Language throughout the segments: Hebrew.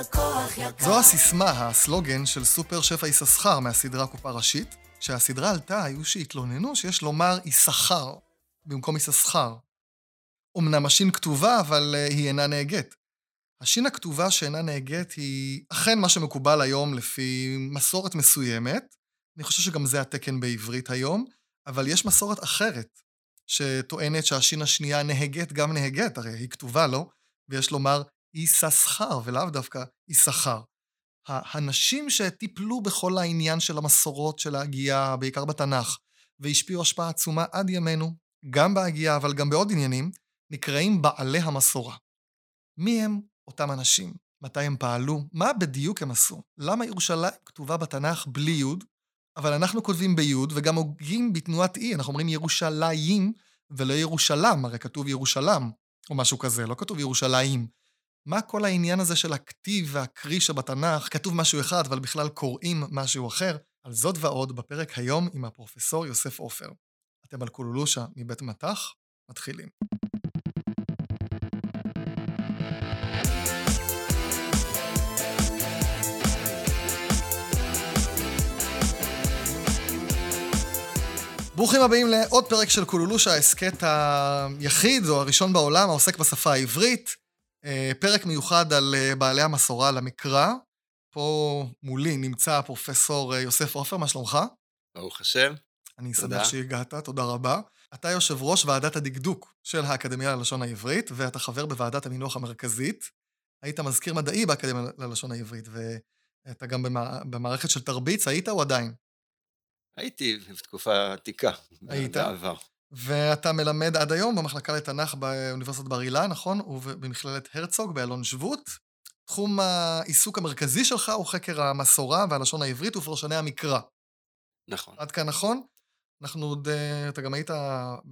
לקוח יקר. זו הסיסמה, הסלוגן של סופר שפע יששכר מהסדרה קופה ראשית. כשהסדרה עלתה, היו שהתלוננו שיש לומר יששכר במקום יששכר. אמנם השין כתובה, אבל אה, היא אינה נהגית. השין הכתובה שאינה נהגית היא אכן מה שמקובל היום לפי מסורת מסוימת. אני חושב שגם זה התקן בעברית היום, אבל יש מסורת אחרת, שטוענת שהשין השנייה נהגית גם נהגית, הרי היא כתובה, לא? ויש לומר יששכר, ולאו דווקא יששכר. האנשים שטיפלו בכל העניין של המסורות של ההגייה, בעיקר בתנ"ך, והשפיעו השפעה עצומה עד ימינו, גם בהגייה, אבל גם בעוד עניינים, נקראים בעלי המסורה. מי הם אותם אנשים? מתי הם פעלו? מה בדיוק הם עשו? למה ירושלים כתובה בתנ"ך בלי יוד, אבל אנחנו כותבים ביוד וגם הוגים בתנועת אי, אנחנו אומרים ירושלים ולא ירושלם, הרי כתוב ירושלם, או משהו כזה, לא כתוב ירושלים. מה כל העניין הזה של הכתיב והקריא שבתנ"ך, כתוב משהו אחד, אבל בכלל קוראים משהו אחר? על זאת ועוד בפרק היום עם הפרופסור יוסף עופר. אתם על קולולושה מבית מטח? מתחילים. ברוכים הבאים לעוד פרק של קולולושה, ההסכת היחיד או הראשון בעולם העוסק בשפה העברית. אה, פרק מיוחד על אה, בעלי המסורה למקרא. פה מולי נמצא הפרופסור אה, יוסף עופר, מה שלומך? ברוך השם. אני שמח שהגעת, תודה רבה. אתה יושב ראש ועדת הדקדוק של האקדמיה ללשון העברית, ואתה חבר בוועדת המינוח המרכזית. היית מזכיר מדעי באקדמיה ללשון העברית, ואתה גם במערכת של תרביץ, היית או עדיין? הייתי בתקופה עתיקה. היית? בעבר. ואתה מלמד עד היום במחלקה לתנ"ך באוניברסיטת בר אילן, נכון? ובמכללת הרצוג באלון שבות. תחום העיסוק המרכזי שלך הוא חקר המסורה והלשון העברית ופרשני המקרא. נכון. עד כאן נכון? אנחנו עוד... אה, אתה גם היית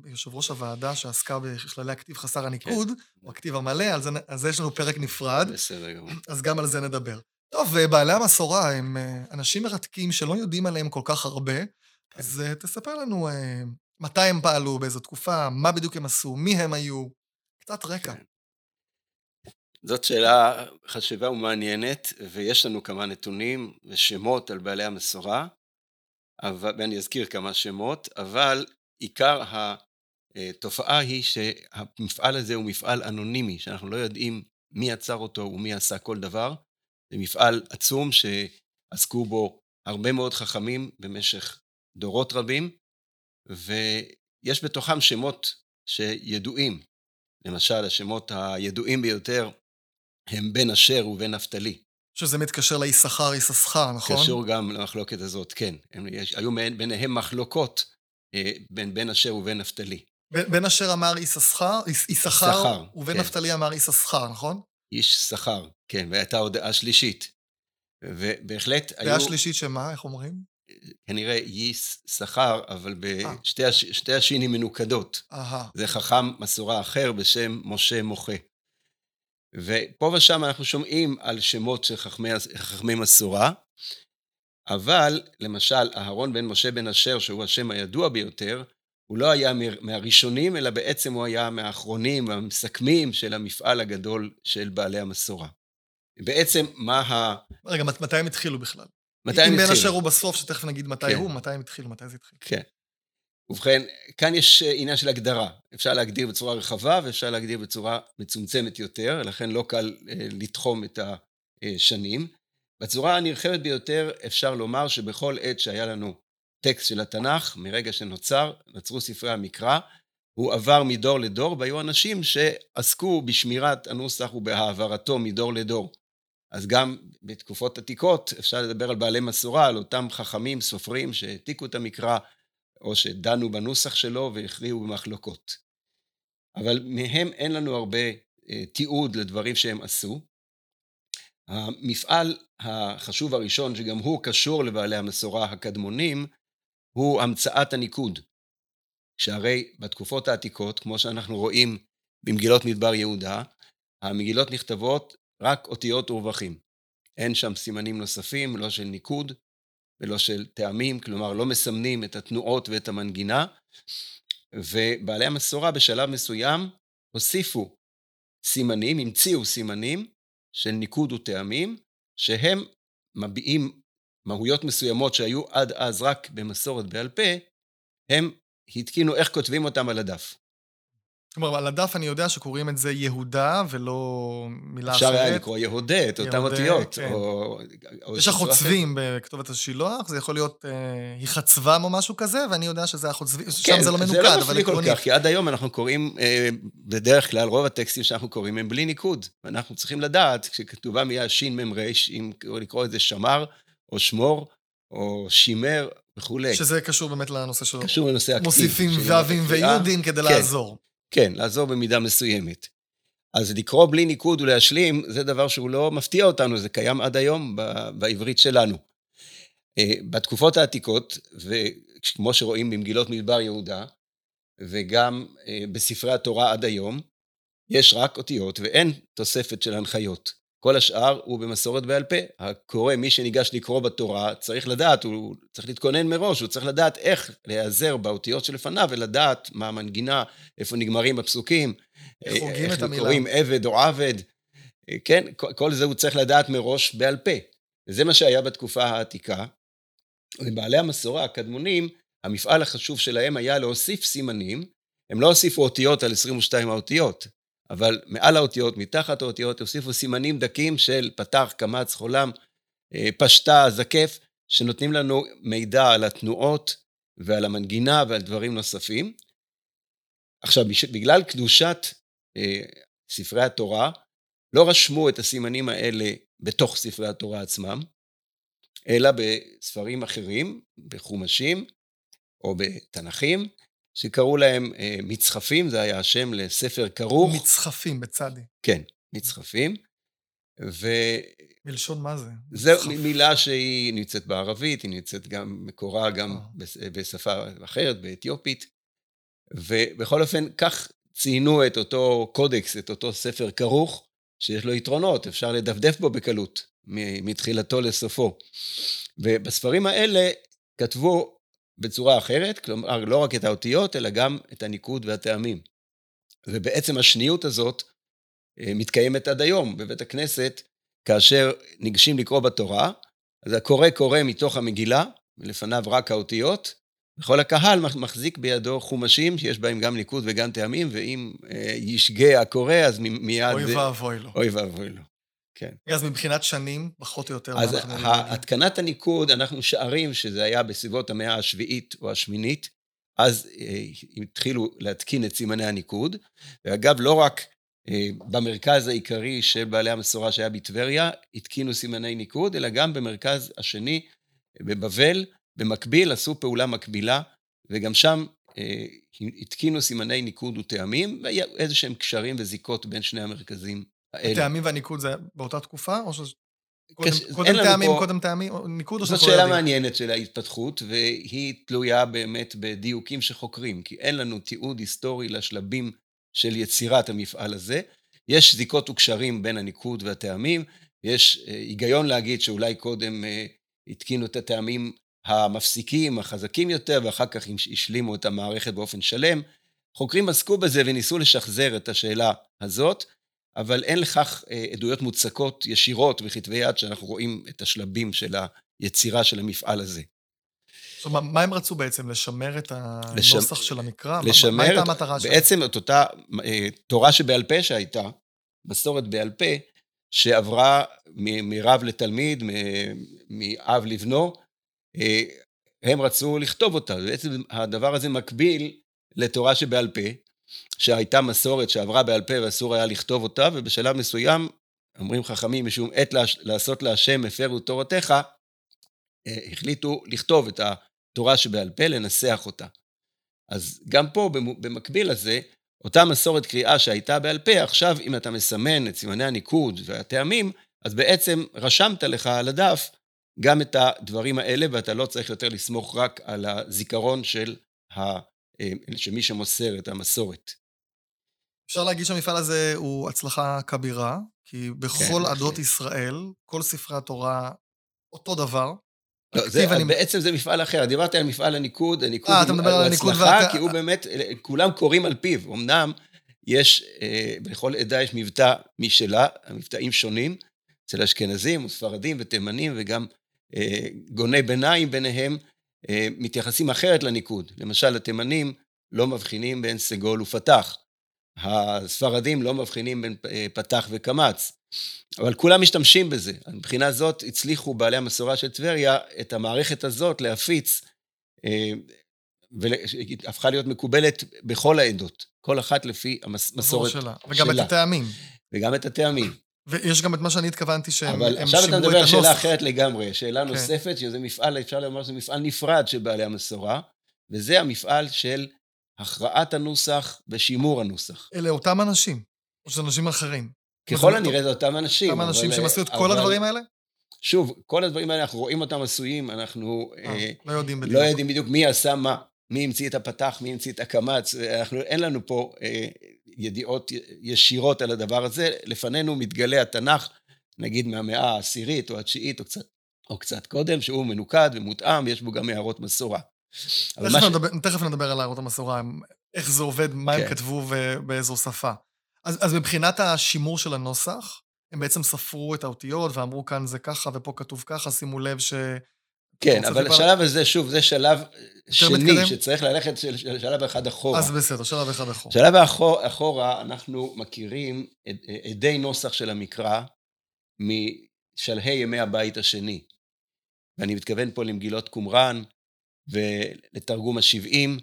יושב ראש הוועדה שעסקה בכללי הכתיב חסר הניקוד, כן. או הכתיב המלא, על זה, על זה יש לנו פרק נפרד. בסדר גמור. אז גם על זה נדבר. טוב, בעלי המסורה הם אה, אנשים מרתקים שלא יודעים עליהם כל כך הרבה, כן. אז אה, תספר לנו מתי הם פעלו, באיזו תקופה, מה בדיוק הם עשו, מי הם היו, קצת רקע. כן. זאת שאלה חשובה ומעניינת, ויש לנו כמה נתונים ושמות על בעלי המסורה, אבל, ואני אזכיר כמה שמות, אבל עיקר התופעה היא שהמפעל הזה הוא מפעל אנונימי, שאנחנו לא יודעים מי עצר אותו ומי עשה כל דבר. זה מפעל עצום שעסקו בו הרבה מאוד חכמים במשך דורות רבים, ויש בתוכם שמות שידועים. למשל, השמות הידועים ביותר הם בן אשר ובן נפתלי. שזה מתקשר ליששכר, יששכר, נכון? קשור גם למחלוקת הזאת, כן. הם, יש, היו ביניהם מחלוקות אה, בין בן אשר ובן נפתלי. בן אשר אמר יששכר, יששכר, ובן כן. נפתלי אמר יששכר, נכון? איש שכר, כן, והייתה הודעה שלישית. ובהחלט היו... דעה שלישית שמה, איך אומרים? כנראה ייס שכר, אבל בשתי הש... השינים מנוקדות. Aha. זה חכם מסורה אחר בשם משה מוחה. ופה ושם אנחנו שומעים על שמות של חכמי, חכמי מסורה, אבל למשל אהרון בן משה בן אשר, שהוא השם הידוע ביותר, הוא לא היה מהראשונים, אלא בעצם הוא היה מהאחרונים, המסכמים של המפעל הגדול של בעלי המסורה. בעצם מה ה... רגע, מתי הם התחילו בכלל? מתי הם התחילו? אם בין אשר הוא בסוף, שתכף נגיד מתי כן. הוא, מתי הם התחילו, מתי זה התחיל. כן. ובכן, כאן יש אה, עניין של הגדרה. אפשר להגדיר בצורה רחבה ואפשר להגדיר בצורה מצומצמת יותר, לכן לא קל אה, לתחום את השנים. בצורה הנרחבת ביותר אפשר לומר שבכל עת שהיה לנו טקסט של התנ"ך, מרגע שנוצר, נוצרו ספרי המקרא, הוא עבר מדור לדור, והיו אנשים שעסקו בשמירת הנוסח ובהעברתו מדור לדור. אז גם בתקופות עתיקות אפשר לדבר על בעלי מסורה, על אותם חכמים, סופרים שהעתיקו את המקרא, או שדנו בנוסח שלו והכריעו במחלוקות. אבל מהם אין לנו הרבה אה, תיעוד לדברים שהם עשו. המפעל החשוב הראשון, שגם הוא קשור לבעלי המסורה הקדמונים, הוא המצאת הניקוד. שהרי בתקופות העתיקות, כמו שאנחנו רואים במגילות מדבר יהודה, המגילות נכתבות רק אותיות ורווחים. אין שם סימנים נוספים, לא של ניקוד ולא של טעמים, כלומר לא מסמנים את התנועות ואת המנגינה, ובעלי המסורה בשלב מסוים הוסיפו סימנים, המציאו סימנים, של ניקוד וטעמים, שהם מביעים מהויות מסוימות שהיו עד אז רק במסורת בעל פה, הם התקינו איך כותבים אותם על הדף. כלומר, על הדף אני יודע שקוראים את זה יהודה ולא מילה אחרת. אפשר היה לקרוא יהודה, את אותן אותיות. כן. או, או יש החוצבים בכתובת השילוח, זה יכול להיות, אה, היא חצבם או משהו כזה, ואני יודע שזה החוצבים, כן, שם זה לא מנוקד, אבל עקרונית. זה לא מפליא כל כך, כי עד היום אנחנו קוראים, אה, בדרך כלל, רוב הטקסטים שאנחנו קוראים הם בלי ניקוד. ואנחנו צריכים לדעת, כשכתובה מילה שמ"ר, אם לקרוא את זה שמר, או שמור, או שימר, וכולי. שזה קשור באמת לנושא שלו. קשור לנושא הכתיב. מוסיפים ו"ים וי"דים כדי כן. לעזור. כן, לעזור במידה מסוימת. אז לקרוא בלי ניקוד ולהשלים, זה דבר שהוא לא מפתיע אותנו, זה קיים עד היום בעברית שלנו. אה, בתקופות העתיקות, וכמו שרואים במגילות מדבר יהודה, וגם אה, בספרי התורה עד היום, יש רק אותיות ואין תוספת של הנחיות. כל השאר הוא במסורת בעל פה. הקורא, מי שניגש לקרוא בתורה, צריך לדעת, הוא צריך להתכונן מראש, הוא צריך לדעת איך להיעזר באותיות שלפניו ולדעת מה המנגינה, איפה נגמרים הפסוקים. איך המילה. קוראים עבד או עבד. כן, כל זה הוא צריך לדעת מראש בעל פה. וזה מה שהיה בתקופה העתיקה. ובעלי המסורה הקדמונים, המפעל החשוב שלהם היה להוסיף סימנים. הם לא הוסיפו אותיות על 22 האותיות, אבל מעל האותיות, מתחת האותיות, הוסיפו סימנים דקים של פתח, קמץ, חולם, אה, פשטה, זקף, שנותנים לנו מידע על התנועות ועל המנגינה ועל דברים נוספים. עכשיו, בגלל קדושת אה, ספרי התורה, לא רשמו את הסימנים האלה בתוך ספרי התורה עצמם, אלא בספרים אחרים, בחומשים או בתנ"כים, שקראו להם אה, מצחפים, זה היה השם לספר כרוך. מצחפים, בצדי. כן, מצחפים. ו... מלשון מה זה? זו מילה שהיא נמצאת בערבית, היא נמצאת גם, מקורה גם אה. בשפה אחרת, באתיופית. ובכל אופן, כך ציינו את אותו קודקס, את אותו ספר כרוך, שיש לו יתרונות, אפשר לדפדף בו בקלות, מתחילתו לסופו. ובספרים האלה כתבו בצורה אחרת, כלומר לא רק את האותיות, אלא גם את הניקוד והטעמים. ובעצם השניות הזאת אה, מתקיימת עד היום בבית הכנסת, כאשר ניגשים לקרוא בתורה, אז הקורא קורא מתוך המגילה, ולפניו רק האותיות, וכל הקהל מחזיק בידו חומשים שיש בהם גם ניקוד וגם טעמים, ואם אה, ישגה הקורא, אז מיד... אוי ואבוי לו. אוי ואבוי לו. כן. אז מבחינת שנים, פחות או יותר, אז התקנת הניקוד, אנחנו שערים שזה היה בסביבות המאה השביעית או השמינית, אז אה, התחילו להתקין את סימני הניקוד, ואגב, לא רק אה, במרכז העיקרי של בעלי המסורה שהיה בטבריה, התקינו סימני ניקוד, אלא גם במרכז השני, בבבל, במקביל עשו פעולה מקבילה, וגם שם אה, התקינו סימני ניקוד וטעמים, ואיזה שהם קשרים וזיקות בין שני המרכזים. הטעמים והניקוד זה באותה תקופה, או שזה... קודם, קודם טעמים, פה... קודם טעמים, ניקוד או שאנחנו לא יודעים? זאת שאלה מעניינת של ההתפתחות, והיא תלויה באמת בדיוקים שחוקרים, כי אין לנו תיעוד היסטורי לשלבים של יצירת המפעל הזה. יש זיקות וקשרים בין הניקוד והטעמים, יש אה, היגיון להגיד שאולי קודם אה, התקינו את הטעמים המפסיקים, החזקים יותר, ואחר כך השלימו את המערכת באופן שלם. חוקרים עסקו בזה וניסו לשחזר את השאלה הזאת. אבל אין לכך אה, עדויות מוצקות ישירות בכתבי יד שאנחנו רואים את השלבים של היצירה של המפעל הזה. זאת אומרת, מה הם רצו בעצם? לשמר את הנוסח של המקרא? לשמר, מה הייתה המטרה שלהם? בעצם את אותה אה, תורה שבעל פה שהייתה, מסורת בעל פה, שעברה מרב לתלמיד, מאב לבנו, אה, הם רצו לכתוב אותה. בעצם הדבר הזה מקביל לתורה שבעל פה, שהייתה מסורת שעברה בעל פה ואסור היה לכתוב אותה, ובשלב מסוים, אומרים חכמים, משום עת לעשות להשם הפרו תורתך, אה, החליטו לכתוב את התורה שבעל פה, לנסח אותה. אז גם פה, במקביל לזה, אותה מסורת קריאה שהייתה בעל פה, עכשיו אם אתה מסמן את סימני הניקוד והטעמים, אז בעצם רשמת לך על הדף גם את הדברים האלה, ואתה לא צריך יותר לסמוך רק על הזיכרון של ה... אה, של מי שמוסר את המסורת. אפשר להגיד שהמפעל הזה הוא הצלחה כבירה, כי בכל כן, עדות ישראל, כל ספרי התורה אותו דבר. לא, זה, אני... בעצם זה מפעל אחר. דיברתי על מפעל הניקוד, הניקוד 아, הוא, הוא הצלחה, ואתה... כי הוא באמת, כולם קוראים על פיו. אמנם יש, אה, בכל עדה יש מבטא משלה, המבטאים שונים, אצל אשכנזים וספרדים ותימנים וגם אה, גוני ביניים ביניהם, אה, מתייחסים אחרת לניקוד. למשל, התימנים לא מבחינים בין סגול ופתח. הספרדים לא מבחינים בין אה, פתח וקמץ. אבל כולם משתמשים בזה. מבחינה זאת הצליחו בעלי המסורה של טבריה את המערכת הזאת להפיץ, אה, והפכה להיות מקובלת בכל העדות, כל אחת לפי המסורת שלה. וגם שלה. את הטעמים. וגם את הטעמים. ויש גם את מה שאני התכוונתי שהם שימרו את הנוסח. אבל עכשיו אתה מדבר על שאלה אחרת לגמרי, שאלה כן. נוספת, שזה מפעל, אפשר לומר שזה מפעל נפרד של בעלי המסורה, וזה המפעל של הכרעת הנוסח ושימור הנוסח. אלה אותם אנשים, או שזה אנשים אחרים. ככל הנראה זה אותם אנשים. אותם אנשים שעשו את כל הדברים האלה? שוב, כל הדברים האלה, אנחנו רואים אותם עשויים, אנחנו אה, אה, לא יודעים בדיוק. לא יודעים בדיוק מי עשה מה, מי המציא את הפתח, מי המציא את הקמץ, אנחנו, אין לנו פה אה, ידיעות ישירות על הדבר הזה, לפנינו מתגלה התנ"ך, נגיד מהמאה העשירית או התשיעית או קצת, או קצת קודם, שהוא מנוקד ומותאם, יש בו גם הערות מסורה. תכף, ש... נדבר, תכף נדבר על הערות המסורה, איך זה עובד, מה כן. הם כתבו ובאיזו שפה. אז, אז מבחינת השימור של הנוסח, הם בעצם ספרו את האותיות ואמרו כאן זה ככה ופה כתוב ככה, שימו לב ש... כן, אבל השלב הזה, שוב, זה שלב שני, מתקדם. שצריך ללכת של, שלב אחד אחורה. אז בסדר, שלב אחד אחורה. שלב אחורה, אחורה אנחנו מכירים עדי נוסח של המקרא משלהי ימי הבית השני. ואני מתכוון פה למגילות קומראן ולתרגום השבעים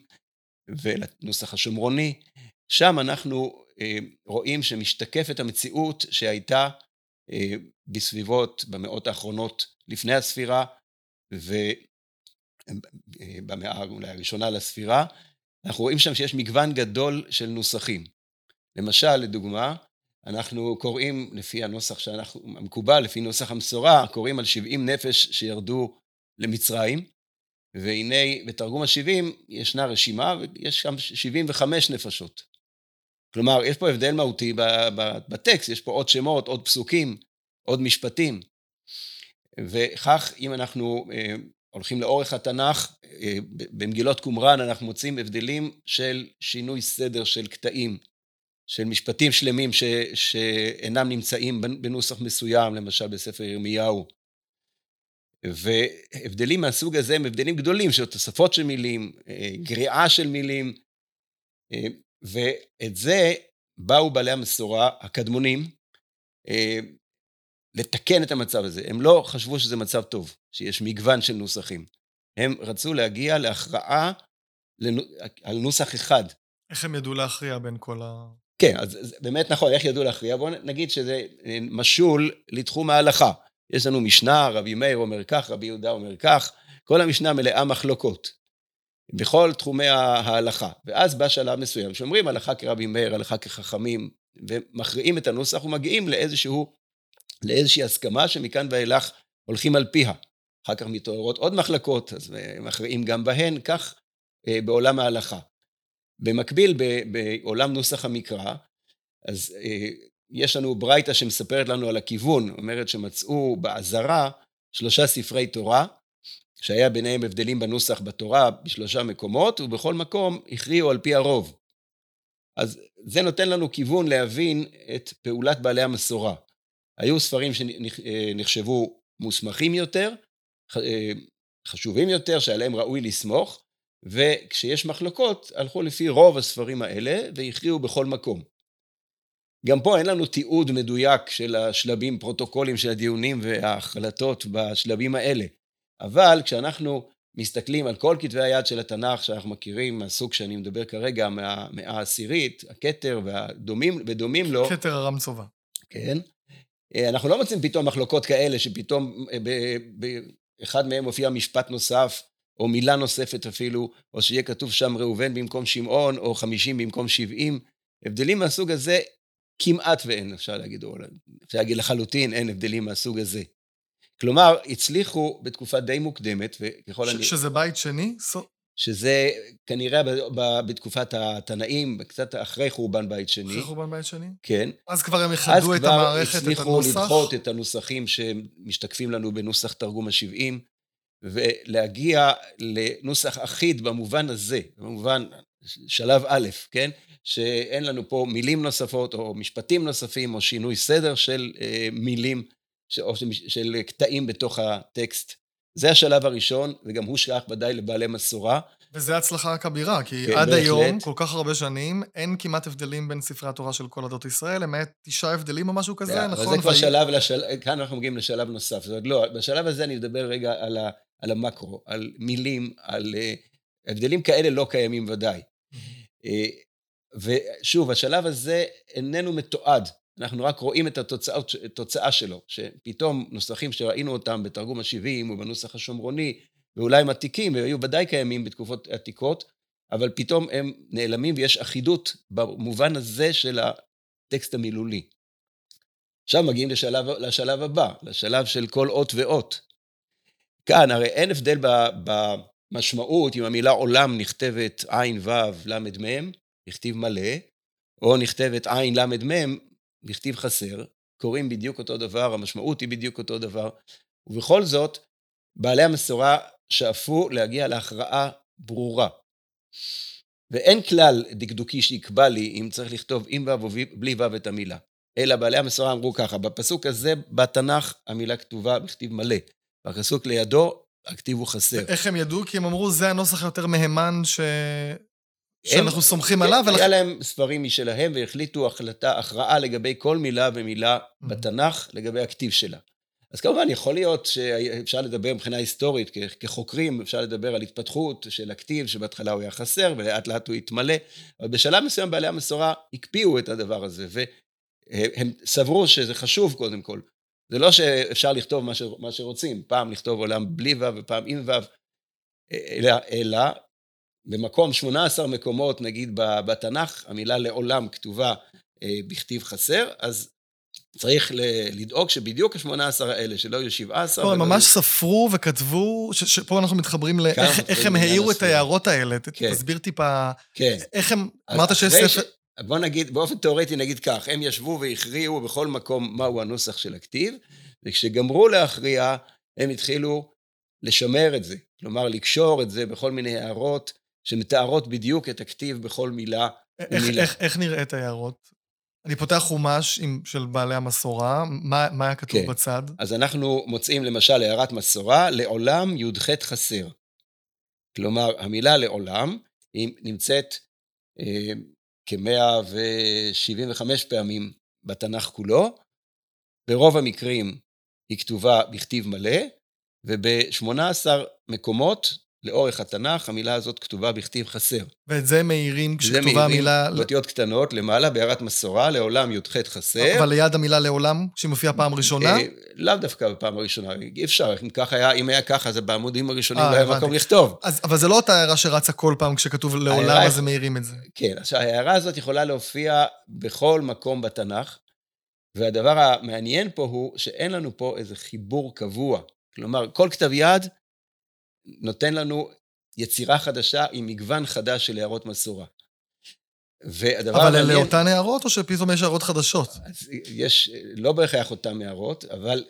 ולנוסח השומרוני. שם אנחנו אה, רואים שמשתקפת המציאות שהייתה אה, בסביבות, במאות האחרונות לפני הספירה, ובמאה אה, אולי הראשונה לספירה, אנחנו רואים שם שיש מגוון גדול של נוסחים. למשל, לדוגמה, אנחנו קוראים לפי הנוסח שאנחנו, המקובל, לפי נוסח המסורה, קוראים על 70 נפש שירדו למצרים, והנה בתרגום ה-70 ישנה רשימה ויש שם 75 נפשות. כלומר, יש פה הבדל מהותי בטקסט, יש פה עוד שמות, עוד פסוקים, עוד משפטים. וכך, אם אנחנו אה, הולכים לאורך התנ"ך, אה, במגילות קומראן אנחנו מוצאים הבדלים של שינוי סדר של קטעים, של משפטים שלמים ש, שאינם נמצאים בנוסח מסוים, למשל בספר ירמיהו. והבדלים מהסוג הזה הם הבדלים גדולים של תוספות של מילים, אה, גריעה של מילים, ואת זה באו בעלי המסורה הקדמונים אה, לתקן את המצב הזה. הם לא חשבו שזה מצב טוב, שיש מגוון של נוסחים. הם רצו להגיע להכרעה על נוסח אחד. איך הם ידעו להכריע בין כל ה... כן, אז באמת נכון, איך ידעו להכריע? בואו נגיד שזה אה, משול לתחום ההלכה. יש לנו משנה, רבי מאיר אומר כך, רבי יהודה אומר כך, כל המשנה מלאה מחלוקות. בכל תחומי ההלכה. ואז בא שלב מסוים שאומרים הלכה כרבי מאיר, הלכה כחכמים, ומכריעים את הנוסח ומגיעים לאיזשהו, לאיזושהי הסכמה שמכאן ואילך הולכים על פיה. אחר כך מתעוררות עוד מחלקות, אז מכריעים גם בהן, כך אה, בעולם ההלכה. במקביל, בעולם נוסח המקרא, אז אה, יש לנו ברייתא שמספרת לנו על הכיוון, אומרת שמצאו בעזרה שלושה ספרי תורה, שהיה ביניהם הבדלים בנוסח בתורה בשלושה מקומות, ובכל מקום הכריעו על פי הרוב. אז זה נותן לנו כיוון להבין את פעולת בעלי המסורה. היו ספרים שנחשבו מוסמכים יותר, חשובים יותר, שעליהם ראוי לסמוך, וכשיש מחלוקות, הלכו לפי רוב הספרים האלה והכריעו בכל מקום. גם פה אין לנו תיעוד מדויק של השלבים, פרוטוקולים של הדיונים וההחלטות בשלבים האלה. אבל כשאנחנו מסתכלים על כל כתבי היד של התנ"ך שאנחנו מכירים מהסוג שאני מדבר כרגע, מהמאה העשירית, הכתר והדומים, ודומים לו. כתר הרם צובה. כן. אה, אנחנו לא מוצאים פתאום מחלוקות כאלה שפתאום אה, באחד מהם מופיע משפט נוסף, או מילה נוספת אפילו, או שיהיה כתוב שם ראובן במקום שמעון, או חמישים במקום שבעים. הבדלים מהסוג הזה כמעט ואין, אפשר להגיד, או אפשר להגיד לחלוטין, אין הבדלים מהסוג הזה. כלומר, הצליחו בתקופה די מוקדמת, וככל אני... שזה בית שני? שזה כנראה בתקופת התנאים, קצת אחרי חורבן בית שני. אחרי חורבן בית שני? כן. אז כבר הם איחדו את המערכת, את הנוסח? אז כבר הצליחו לדחות את הנוסחים שמשתקפים לנו בנוסח תרגום ה-70, ולהגיע לנוסח אחיד במובן הזה, במובן שלב א', כן? שאין לנו פה מילים נוספות, או משפטים נוספים, או שינוי סדר של אה, מילים או של קטעים בתוך הטקסט. זה השלב הראשון, וגם הוא שייך ודאי לבעלי מסורה. וזה הצלחה כבירה, כי כן, עד בהחלט. היום, כל כך הרבה שנים, אין כמעט הבדלים בין ספרי התורה של כל עדות ישראל, למעט תשעה הבדלים או משהו כזה, נכון? אבל זה כבר שלב, לשל... כאן אנחנו מגיעים לשלב נוסף. זאת אומרת, לא, בשלב הזה אני מדבר רגע על, ה... על המקרו, על מילים, על... Uh, הבדלים כאלה לא קיימים ודאי. ושוב, השלב הזה איננו מתועד. אנחנו רק רואים את התוצאה שלו, שפתאום נוסחים שראינו אותם בתרגום ה-70 ובנוסח השומרוני, ואולי הם עתיקים, והיו ודאי קיימים בתקופות עתיקות, אבל פתאום הם נעלמים ויש אחידות במובן הזה של הטקסט המילולי. עכשיו מגיעים לשלב, לשלב הבא, לשלב של כל אות ואות. כאן הרי אין הבדל במשמעות אם המילה עולם נכתבת עין ו' ל' מ', נכתיב מלא, או נכתבת עין ל' מ', נכתיב חסר, קוראים בדיוק אותו דבר, המשמעות היא בדיוק אותו דבר, ובכל זאת, בעלי המסורה שאפו להגיע להכרעה ברורה. ואין כלל דקדוקי שיקבע לי אם צריך לכתוב עם ו' או בלי ו' את המילה. אלא בעלי המסורה אמרו ככה, בפסוק הזה בתנ"ך המילה כתובה בכתיב מלא, בפסוק לידו הכתיב הוא חסר. איך הם ידעו? כי הם אמרו, זה הנוסח היותר מהימן ש... שאנחנו סומכים עליו. היה להם ספרים משלהם והחליטו החלטה, הכרעה לגבי כל מילה ומילה mm-hmm. בתנ"ך, לגבי הכתיב שלה. אז כמובן יכול להיות שאפשר לדבר מבחינה היסטורית, כחוקרים אפשר לדבר על התפתחות של הכתיב, שבהתחלה הוא היה חסר ולאט לאט הוא התמלא, אבל בשלב מסוים בעלי המסורה הקפיאו את הדבר הזה, והם סברו שזה חשוב קודם כל. זה לא שאפשר לכתוב מה, ש... מה שרוצים, פעם לכתוב עולם בלי ו' ופעם עם ו', אלא, אלא במקום 18 מקומות, נגיד בתנ"ך, המילה לעולם כתובה אה, בכתיב חסר, אז צריך לדאוג שבדיוק ה-18 האלה, שלא יהיו 17. לא, הם ממש ספרו וכתבו, שפה אנחנו מתחברים לאיך הם העירו את ההערות האלה. כן. תסביר טיפה, כן. איך הם, אמרת שיש ספר... בוא נגיד, באופן תיאורטי נגיד כך, הם ישבו והכריעו בכל מקום מהו הנוסח של הכתיב, וכשגמרו להכריע, הם התחילו לשמר את זה. כלומר, לקשור את זה בכל מיני הערות שמתארות בדיוק את הכתיב בכל מילה איך, ומילה. איך, איך נראית ההערות? אני פותח חומש עם, של בעלי המסורה, מה, מה היה כתוב כן. בצד? אז אנחנו מוצאים למשל הערת מסורה, לעולם י"ח חסר. כלומר, המילה לעולם היא נמצאת אה, כ-175 פעמים בתנ"ך כולו, ברוב המקרים היא כתובה בכתיב מלא, וב-18 מקומות לאורך התנ"ך, המילה הזאת כתובה בכתיב חסר. ואת זה מאירים כשכתובה המילה... זה מאירים באותיות קטנות, למעלה, בהערת מסורה, לעולם י"ח חסר. אבל ליד המילה לעולם, שהיא מופיעה פעם ראשונה? אה, לאו דווקא בפעם הראשונה, אי אפשר, אם ככה היה, אם היה ככה, זה בעמודים הראשונים אה, לא היה מקום לכתוב. אז, אבל זה לא אותה הערה שרצה כל פעם כשכתוב לעולם, אז הם מאירים את זה. כן, עכשיו ההערה הזאת יכולה להופיע בכל מקום בתנ"ך, והדבר המעניין פה הוא שאין לנו פה איזה חיבור קבוע. כלומר, כל כתב יד נותן לנו יצירה חדשה עם מגוון חדש של הערות מסורה. והדבר אבל אלה אותן הערות, או שפתאום יש הערות חדשות? יש, לא בהכרח אותן הערות, אבל,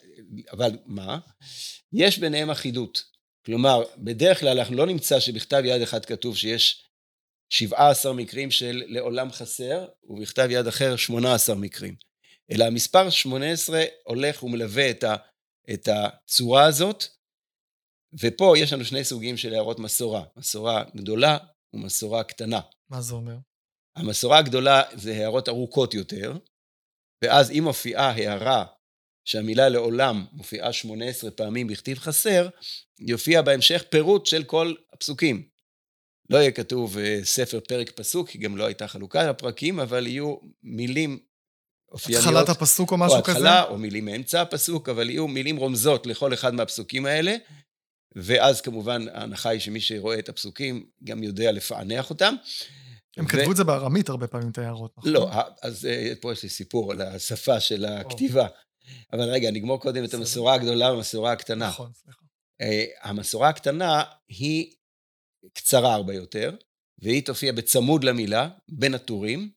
אבל מה? יש ביניהם אחידות. כלומר, בדרך כלל אנחנו לא נמצא שבכתב יד אחד כתוב שיש 17 מקרים של לעולם חסר, ובכתב יד אחר 18 מקרים. אלא המספר 18 הולך ומלווה את, ה, את הצורה הזאת, ופה יש לנו שני סוגים של הערות מסורה, מסורה גדולה ומסורה קטנה. מה זה אומר? המסורה הגדולה זה הערות ארוכות יותר, ואז אם מופיעה הערה שהמילה לעולם מופיעה 18 פעמים בכתיב חסר, יופיע בהמשך פירוט של כל הפסוקים. לא יהיה כתוב אה, ספר פרק פסוק, כי גם לא הייתה חלוקה לפרקים, אבל יהיו מילים אופייניות. התחלת הפסוק או משהו כזה? או התחלה, או מילים מאמצע הפסוק, אבל יהיו מילים רומזות לכל אחד מהפסוקים האלה, ואז כמובן ההנחה היא שמי שרואה את הפסוקים גם יודע לפענח אותם. הם ו... כתבו את זה בארמית הרבה פעמים, את ההערות, נכון? לא, אז אה, פה יש לי סיפור על השפה של הכתיבה. אבל רגע, נגמור קודם את המסורה הגדולה והמסורה הקטנה. נכון, סליחה. אה, המסורה הקטנה היא קצרה הרבה יותר, והיא תופיע בצמוד למילה, בין הטורים,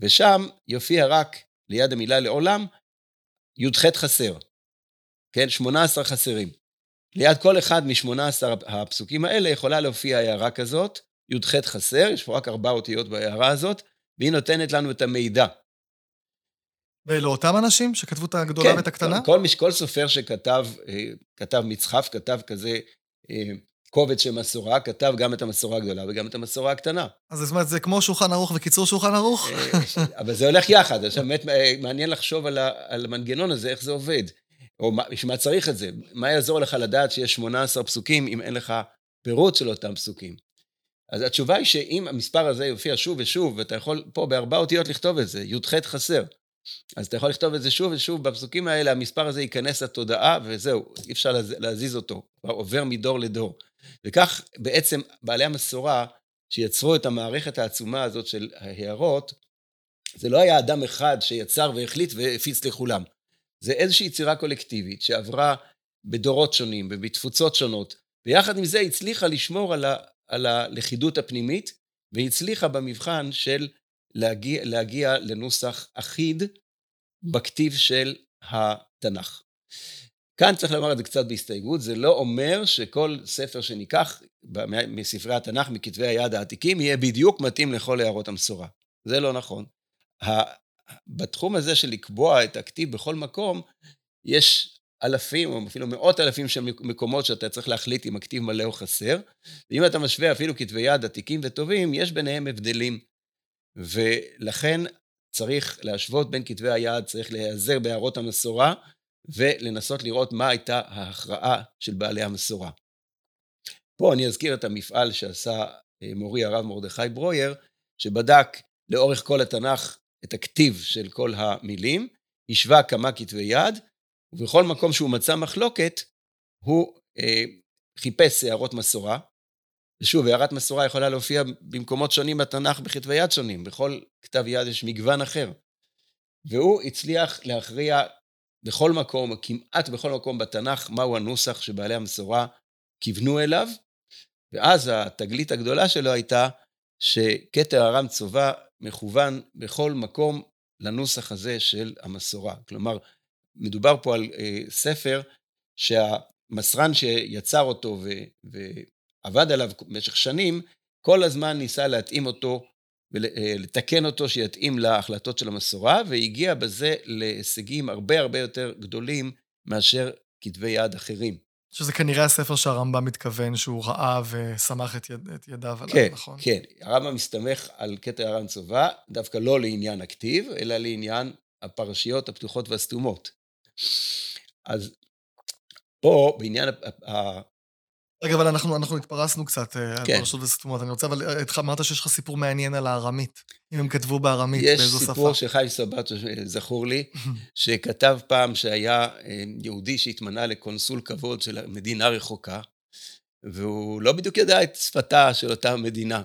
ושם יופיע רק ליד המילה לעולם, י"ח חסר. כן, 18 חסרים. ליד כל אחד משמונה עשר הפסוקים האלה יכולה להופיע הערה כזאת, י"ח חסר, יש פה רק ארבע אותיות בהערה הזאת, והיא נותנת לנו את המידע. ואלו אותם אנשים שכתבו את הגדולה כן, ואת הקטנה? כל, כל, כל סופר שכתב, אה, כתב מצחף, כתב כזה אה, קובץ של מסורה, כתב גם את המסורה הגדולה וגם את המסורה הקטנה. אז זאת אומרת, זה כמו שולחן ערוך וקיצור שולחן ערוך? אה, אבל זה הולך יחד, עכשיו באמת מעניין לחשוב על, על המנגנון הזה, איך זה עובד. או בשביל מה צריך את זה? מה יעזור לך לדעת שיש 18 פסוקים אם אין לך פירוט של אותם פסוקים? אז התשובה היא שאם המספר הזה יופיע שוב ושוב, ואתה יכול פה בארבע אותיות לכתוב את זה, י"ח חסר. אז אתה יכול לכתוב את זה שוב ושוב, בפסוקים האלה המספר הזה ייכנס לתודעה, וזהו, אי אפשר להזיז אותו, כבר עובר מדור לדור. וכך בעצם בעלי המסורה, שיצרו את המערכת העצומה הזאת של ההערות, זה לא היה אדם אחד שיצר והחליט והפיץ לכולם. זה איזושהי יצירה קולקטיבית שעברה בדורות שונים ובתפוצות שונות, ויחד עם זה הצליחה לשמור על, ה, על הלכידות הפנימית, והצליחה במבחן של להגיע, להגיע לנוסח אחיד בכתיב של התנ"ך. כאן צריך לומר את זה קצת בהסתייגות, זה לא אומר שכל ספר שניקח מספרי התנ"ך, מכתבי היד העתיקים, יהיה בדיוק מתאים לכל הערות המסורה. זה לא נכון. בתחום הזה של לקבוע את הכתיב בכל מקום, יש אלפים או אפילו מאות אלפים של מקומות שאתה צריך להחליט אם הכתיב מלא או חסר. ואם אתה משווה אפילו כתבי יד עתיקים וטובים, יש ביניהם הבדלים. ולכן צריך להשוות בין כתבי היד, צריך להיעזר בהערות המסורה, ולנסות לראות מה הייתה ההכרעה של בעלי המסורה. פה אני אזכיר את המפעל שעשה אה, מורי הרב מרדכי ברויר, שבדק לאורך כל התנ"ך את הכתיב של כל המילים, השווה כמה כתבי יד, ובכל מקום שהוא מצא מחלוקת, הוא אה, חיפש הערות מסורה. ושוב, הערת מסורה יכולה להופיע במקומות שונים בתנ"ך בכתבי יד שונים, בכל כתב יד יש מגוון אחר. והוא הצליח להכריע בכל מקום, כמעט בכל מקום בתנ"ך, מהו הנוסח שבעלי המסורה כיוונו אליו, ואז התגלית הגדולה שלו הייתה שכתר ארם צובה מכוון בכל מקום לנוסח הזה של המסורה. כלומר, מדובר פה על אה, ספר שהמסרן שיצר אותו ו, ועבד עליו במשך שנים, כל הזמן ניסה להתאים אותו ולתקן אה, אותו שיתאים להחלטות של המסורה, והגיע בזה להישגים הרבה הרבה יותר גדולים מאשר כתבי יד אחרים. שזה כנראה הספר שהרמב"ם מתכוון שהוא ראה וסמך את, יד, את ידיו עליו, כן, נכון? כן, כן. הרמב"ם מסתמך על קטע הר"ן צובה, דווקא לא לעניין הכתיב, אלא לעניין הפרשיות הפתוחות והסתומות. אז פה, בעניין רגע, אבל אנחנו, אנחנו התפרסנו קצת אה, על כן. פרשות וסתומות. אני רוצה, אבל אה, אמרת שיש לך סיפור מעניין על הארמית. אם הם כתבו בארמית, באיזו שפה. יש סיפור של חיים סבתו, זכור לי, שכתב פעם שהיה אה, יהודי שהתמנה לקונסול כבוד של מדינה רחוקה, והוא לא בדיוק ידע את שפתה של אותה מדינה.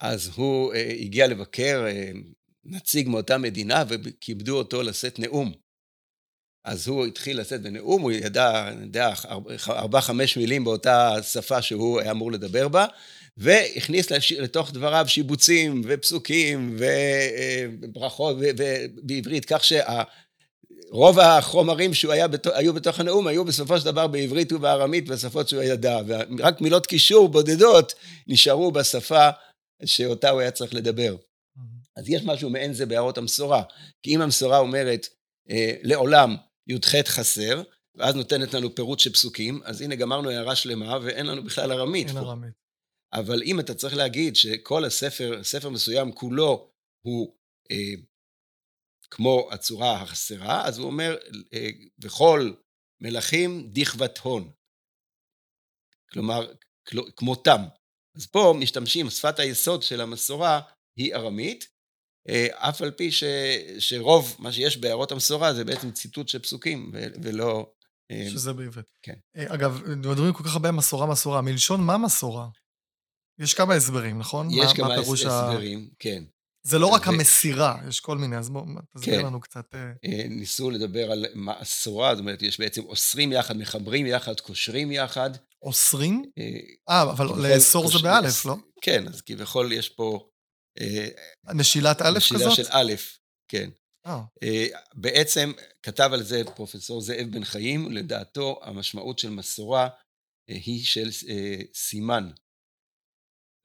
אז הוא הגיע לבקר נציג מאותה מדינה, וכיבדו אותו לשאת נאום. אז הוא התחיל לשאת בנאום, הוא ידע, אני יודע, ארבע, חמש מילים באותה שפה שהוא היה אמור לדבר בה, והכניס לתוך דבריו שיבוצים ופסוקים וברכות בעברית, כך שרוב החומרים שהיו בתוך הנאום היו בסופו של דבר בעברית ובארמית בשפות שהוא ידע, ורק מילות קישור בודדות נשארו בשפה שאותה הוא היה צריך לדבר. אז יש משהו מעין זה בהערות המסורה, כי אם המסורה אומרת אה, לעולם י"ח חסר, ואז נותנת לנו פירוט של פסוקים, אז הנה גמרנו הערה שלמה ואין לנו בכלל ארמית. אין ארמית. אבל אם אתה צריך להגיד שכל הספר, ספר מסוים כולו הוא אה, כמו הצורה החסרה, אז הוא אומר, אה, וכל מלכים דכבת הון. כלומר, כמותם. אז פה משתמשים, שפת היסוד של המסורה היא ארמית, אף על פי ש, שרוב מה שיש בהערות המסורה זה בעצם ציטוט של פסוקים ולא... אה, שזה בעברית. כן. אה, אגב, מדברים כל כך הרבה מסורה מסורה, מלשון מה מסורה? יש כמה הסברים, נכון? יש מה, כמה מה הסברים, ה... כן. זה לא רק ו... המסירה, יש כל מיני, אז בואו תסביר כן. לנו קצת. ניסו לדבר על מסורה, זאת אומרת, יש בעצם אוסרים יחד, מחברים יחד, קושרים יחד. אוסרים? אה, אבל לאסור זה באלף, לא? כן, אז כביכול יש פה אה, נשילת א' כזאת? נשילה של א', כן. אה. אה. בעצם כתב על זה פרופסור זאב בן חיים, לדעתו המשמעות של מסורה היא של סימן.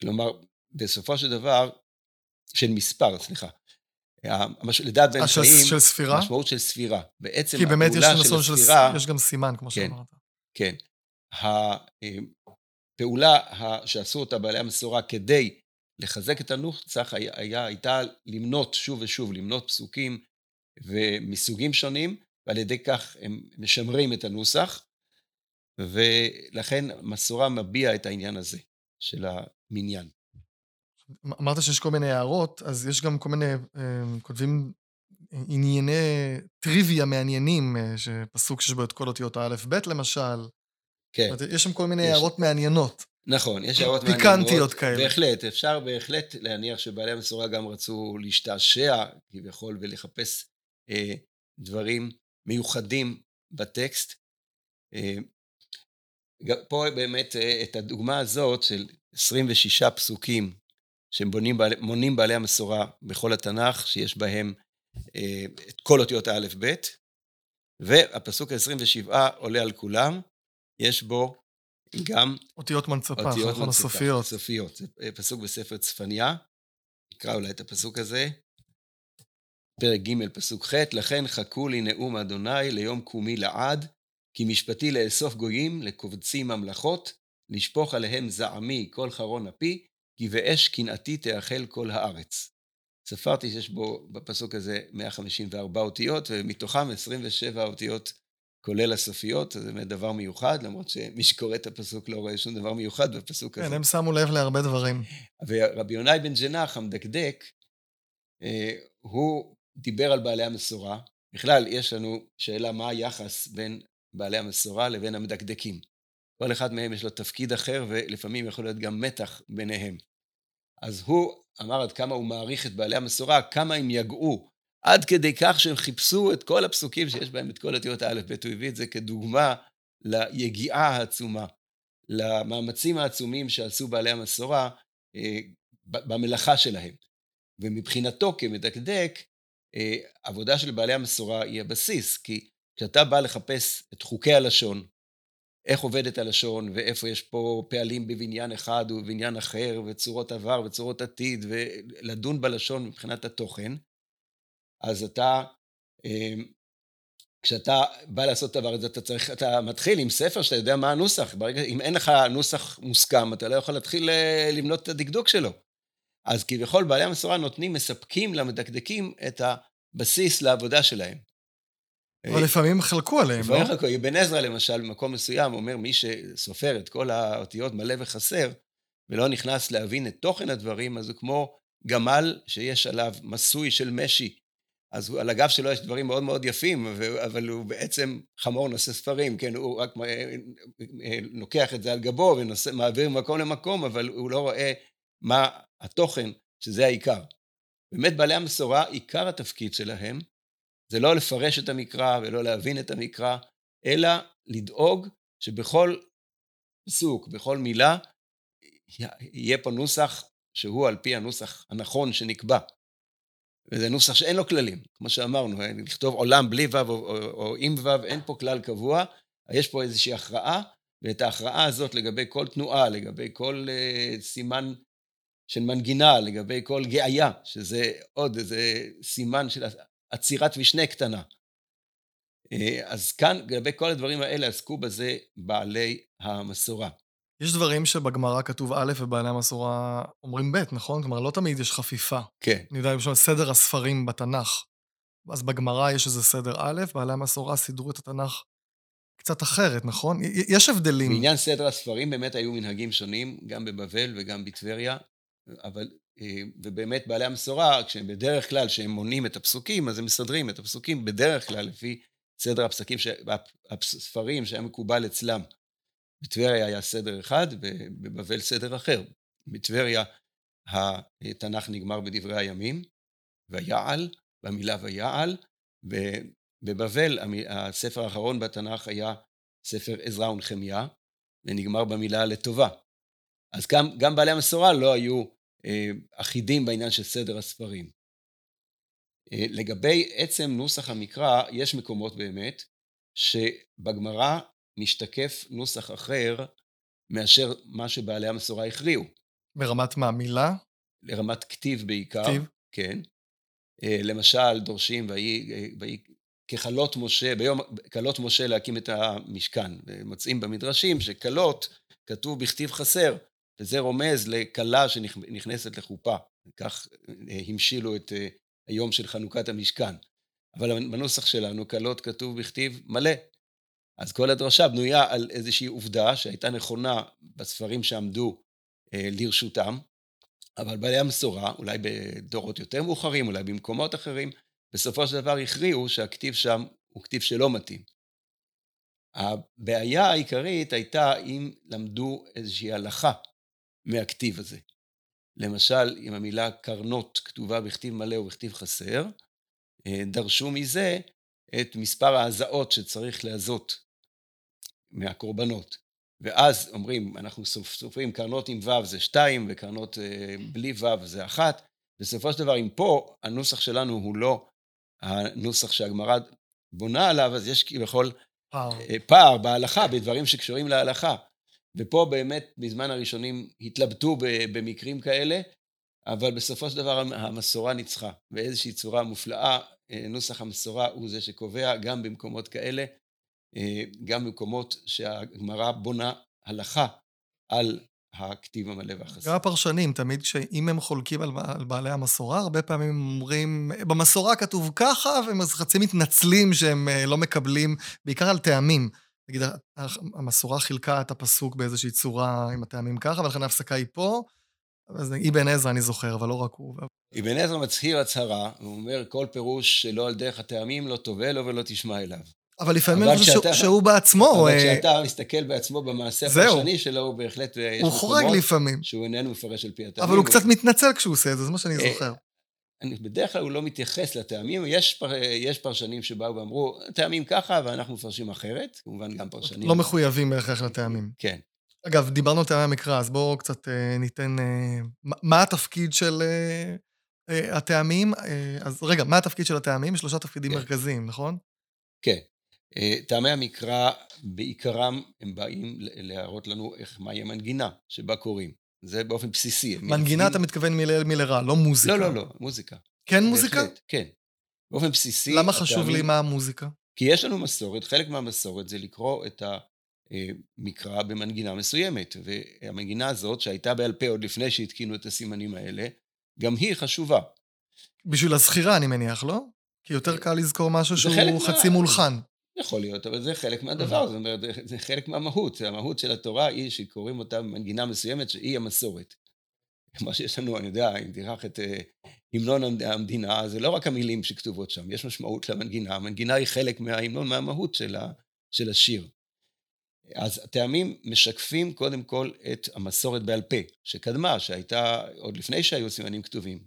כלומר, בסופו של דבר, של מספר, סליחה. לדעת בן חיים, של ספירה? משמעות של ספירה. בעצם כי באמת יש של של הספירה, יש גם סימן, כמו כן. שאמרת. כן, הפעולה שעשו אותה בעלי המסורה כדי לחזק את הנוסח היה, היה, הייתה למנות שוב ושוב, למנות פסוקים ומסוגים שונים, ועל ידי כך הם משמרים את הנוסח, ולכן מסורה מביע את העניין הזה של המניין. אמרת שיש כל מיני הערות, אז יש גם כל מיני, אה, כותבים ענייני טריוויה מעניינים, אה, שפסוק שיש בו את כל אותיות האלף-בית למשל. כן. זאת אומרת, יש שם כל מיני יש. הערות מעניינות. נכון, יש הערות פיקנטיות מעניינות. כאלה. בהחלט, אפשר בהחלט להניח שבעלי המסורה גם רצו להשתעשע כביכול ולחפש אה, דברים מיוחדים בטקסט. אה, פה באמת אה, את הדוגמה הזאת של 26 פסוקים שמונים בעלי, מונים בעלי המסורה בכל התנ"ך, שיש בהם אה, את כל אותיות האלף-בית, והפסוק ה-27 עולה על כולם, יש בו גם אותיות מנצפה, אותיות נכון, הסופיות. סופיות. זה אה, פסוק בספר צפניה, נקרא אולי את הפסוק הזה. פרק ג', פסוק ח', לכן חכו לי נאום אדוני ליום קומי לעד, כי משפטי לאסוף גויים, לקובצי ממלכות, לשפוך עליהם זעמי כל חרון אפי, כי באש קנאתי תאכל כל הארץ. ספרתי שיש בו בפסוק הזה 154 אותיות, ומתוכם 27 אותיות כולל הסופיות, זה באמת דבר מיוחד, למרות שמי שקורא את הפסוק לא רואה שום דבר מיוחד בפסוק הזה. כן, הם שמו לב להרבה דברים. ורבי יונאי בן ג'נח, המדקדק, אה, הוא דיבר על בעלי המסורה. בכלל, יש לנו שאלה מה היחס בין בעלי המסורה לבין המדקדקים. כל אחד מהם יש לו תפקיד אחר, ולפעמים יכול להיות גם מתח ביניהם. אז הוא אמר עד כמה הוא מעריך את בעלי המסורה, כמה הם יגעו, עד כדי כך שהם חיפשו את כל הפסוקים שיש בהם את כל אותיות האלף בית, הוא הביא את זה כדוגמה ליגיעה העצומה, למאמצים העצומים שעשו בעלי המסורה אה, במלאכה שלהם. ומבחינתו כמדקדק, אה, עבודה של בעלי המסורה היא הבסיס, כי כשאתה בא לחפש את חוקי הלשון, איך עובדת הלשון, ואיפה יש פה פעלים בבניין אחד ובבניין אחר, וצורות עבר וצורות עתיד, ולדון בלשון מבחינת התוכן, אז אתה, אמ, כשאתה בא לעשות דבר הזה, אתה צריך, אתה מתחיל עם ספר שאתה יודע מה הנוסח. ברגע, אם אין לך נוסח מוסכם, אתה לא יכול להתחיל אה, למנות את הדקדוק שלו. אז כביכול בעלי המסורה נותנים, מספקים למדקדקים את הבסיס לעבודה שלהם. אבל לפעמים חלקו עליהם, לא? לפעמים חלקו. אבן עזרא למשל, במקום מסוים, אומר מי שסופר את כל האותיות מלא וחסר, ולא נכנס להבין את תוכן הדברים, אז הוא כמו גמל שיש עליו מסוי של משי. אז על הגב שלו יש דברים מאוד מאוד יפים, אבל הוא בעצם חמור נושא ספרים, כן, הוא רק לוקח את זה על גבו ומעביר ממקום למקום, אבל הוא לא רואה מה התוכן, שזה העיקר. באמת בעלי המסורה, עיקר התפקיד שלהם, זה לא לפרש את המקרא ולא להבין את המקרא, אלא לדאוג שבכל פסוק, בכל מילה, יהיה פה נוסח שהוא על פי הנוסח הנכון שנקבע. וזה נוסח שאין לו כללים, כמו שאמרנו, לכתוב עולם בלי ו' או, או, או עם ו', אין פה כלל קבוע, יש פה איזושהי הכרעה, ואת ההכרעה הזאת לגבי כל תנועה, לגבי כל uh, סימן של מנגינה, לגבי כל גאיה, שזה עוד איזה סימן של עצירת משנה קטנה. Uh, אז כאן, לגבי כל הדברים האלה, עסקו בזה בעלי המסורה. יש דברים שבגמרא כתוב א' ובעלי המסורה אומרים ב', נכון? כלומר, לא תמיד יש חפיפה. כן. אני יודע, למשל, סדר הספרים בתנ"ך. אז בגמרא יש איזה סדר א', בעלי המסורה סידרו את התנ"ך קצת אחרת, נכון? יש הבדלים. בעניין סדר הספרים באמת היו מנהגים שונים, גם בבבל וגם בטבריה, אבל, אה, ובאמת בעלי המסורה, כשהם בדרך כלל, כשהם מונים את הפסוקים, אז הם מסדרים את הפסוקים בדרך כלל לפי סדר הפסקים, הספרים שהיה מקובל אצלם. בטבריה היה סדר אחד, ובבבל סדר אחר. בטבריה התנ"ך נגמר בדברי הימים, ויעל, במילה ויעל, ובבבל הספר האחרון בתנ"ך היה ספר עזרא ונחמיה, ונגמר במילה לטובה. אז גם, גם בעלי המסורה לא היו אה, אחידים בעניין של סדר הספרים. אה, לגבי עצם נוסח המקרא, יש מקומות באמת שבגמרא משתקף נוסח אחר מאשר מה שבעלי המסורה הכריעו. ברמת מה? מילה? לרמת כתיב בעיקר. כתיב? כן. למשל, דורשים, ויהי ככלות משה, ביום כלות משה להקים את המשכן. ומוצאים במדרשים שכלות, כתוב בכתיב חסר, וזה רומז לכלה שנכנסת לחופה. כך המשילו את היום של חנוכת המשכן. אבל בנוסח שלנו, כלות כתוב בכתיב מלא. אז כל הדרשה בנויה על איזושהי עובדה שהייתה נכונה בספרים שעמדו אה, לרשותם, אבל בעלי המסורה, אולי בדורות יותר מאוחרים, אולי במקומות אחרים, בסופו של דבר הכריעו שהכתיב שם הוא כתיב שלא מתאים. הבעיה העיקרית הייתה אם למדו איזושהי הלכה מהכתיב הזה. למשל, אם המילה קרנות כתובה בכתיב מלא או בכתיב חסר, אה, דרשו מזה את מספר ההזעות שצריך להזות מהקורבנות. ואז אומרים, אנחנו סופרים קרנות עם ו' זה שתיים, וקרנות אה, בלי ו' זה אחת. בסופו של דבר, אם פה הנוסח שלנו הוא לא הנוסח שהגמרא בונה עליו, אז יש כביכול פער. אה, פער בהלכה, בדברים שקשורים להלכה. ופה באמת, בזמן הראשונים התלבטו במקרים כאלה, אבל בסופו של דבר המסורה ניצחה, באיזושהי צורה מופלאה, אה, נוסח המסורה הוא זה שקובע גם במקומות כאלה, גם במקומות שהגמרא בונה הלכה על הכתיב המלא והחסר. גם הפרשנים, תמיד שאם הם חולקים על, על בעלי המסורה, הרבה פעמים הם אומרים, במסורה כתוב ככה, והם חצי מתנצלים שהם אה, לא מקבלים, בעיקר על טעמים. נגיד, המסורה חילקה את הפסוק באיזושהי צורה עם הטעמים ככה, ולכן ההפסקה היא פה. אז אבן עזרא אני זוכר, אבל לא רק הוא. אבן עזרא מצהיר הצהרה, הוא אומר, כל פירוש שלא על דרך הטעמים לא תובע לו ולא תשמע אליו. אבל לפעמים אני חושב שהוא בעצמו... אבל אה, כשאתה מסתכל בעצמו במעשה הפרשני שלו, הוא בהחלט... אה, הוא חורג לפעמים. שהוא איננו מפרש על פי הטעמים. אבל הוא קצת מתנצל כשהוא עושה את זה, זה מה שאני אה, זוכר. אני, בדרך כלל הוא לא מתייחס לטעמים, יש, פר, יש פרשנים שבאו ואמרו, טעמים ככה ואנחנו מפרשים אחרת, כמובן גם פרשנים. לא מחויבים בהכרח לטעמים. כן. אגב, דיברנו על טעמי המקרא, אז בואו קצת אה, ניתן... אה, מה התפקיד של אה, אה, הטעמים? אה, אז רגע, מה התפקיד של הטעמים? שלושה תפקידים כן. מרכזיים, נכון? כן. אה, טעמי המקרא, בעיקרם, הם באים להראות לנו איך, מהי המנגינה שבה קוראים. זה באופן בסיסי. מנגינה אתה מתכוון מילל מלרע, לא מוזיקה. לא, לא, לא, מוזיקה. כן מוזיקה? בהחלט, כן. באופן בסיסי... למה חשוב לי מה המוזיקה? כי יש לנו מסורת, חלק מהמסורת זה לקרוא את המקרא במנגינה מסוימת, והמנגינה הזאת, שהייתה בעל פה עוד לפני שהתקינו את הסימנים האלה, גם היא חשובה. בשביל הזכירה, אני מניח, לא? כי יותר קל לזכור משהו שהוא חצי מה... מולחן. יכול להיות, אבל זה חלק מהדבר, זאת אומרת, זה חלק מהמהות. המהות של התורה היא שקוראים אותה במנגינה מסוימת, שהיא המסורת. מה שיש לנו, אני יודע, אם תיקח את אה, המנון המדינה, זה לא רק המילים שכתובות שם, יש משמעות למנגינה. המנגינה היא חלק מההמנון, מהמהות של, ה, של השיר. אז הטעמים משקפים קודם כל את המסורת בעל פה, שקדמה, שהייתה עוד לפני שהיו סימנים כתובים.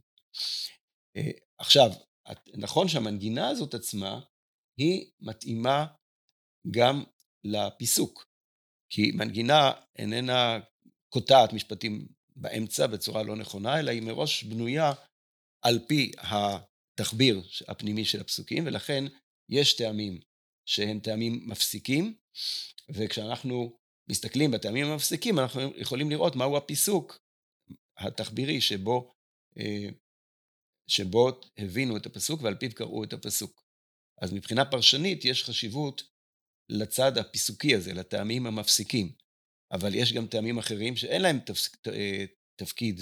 אה, עכשיו, נכון שהמנגינה הזאת עצמה, היא מתאימה גם לפיסוק, כי מנגינה איננה קוטעת משפטים באמצע בצורה לא נכונה, אלא היא מראש בנויה על פי התחביר הפנימי של הפסוקים, ולכן יש טעמים שהם טעמים מפסיקים, וכשאנחנו מסתכלים בטעמים המפסיקים, אנחנו יכולים לראות מהו הפיסוק התחבירי שבו, אה, שבו הבינו את הפסוק ועל פיו קראו את הפסוק. אז מבחינה פרשנית יש חשיבות לצד הפיסוקי הזה, לטעמים המפסיקים. אבל יש גם טעמים אחרים שאין להם תפ... אה, תפקיד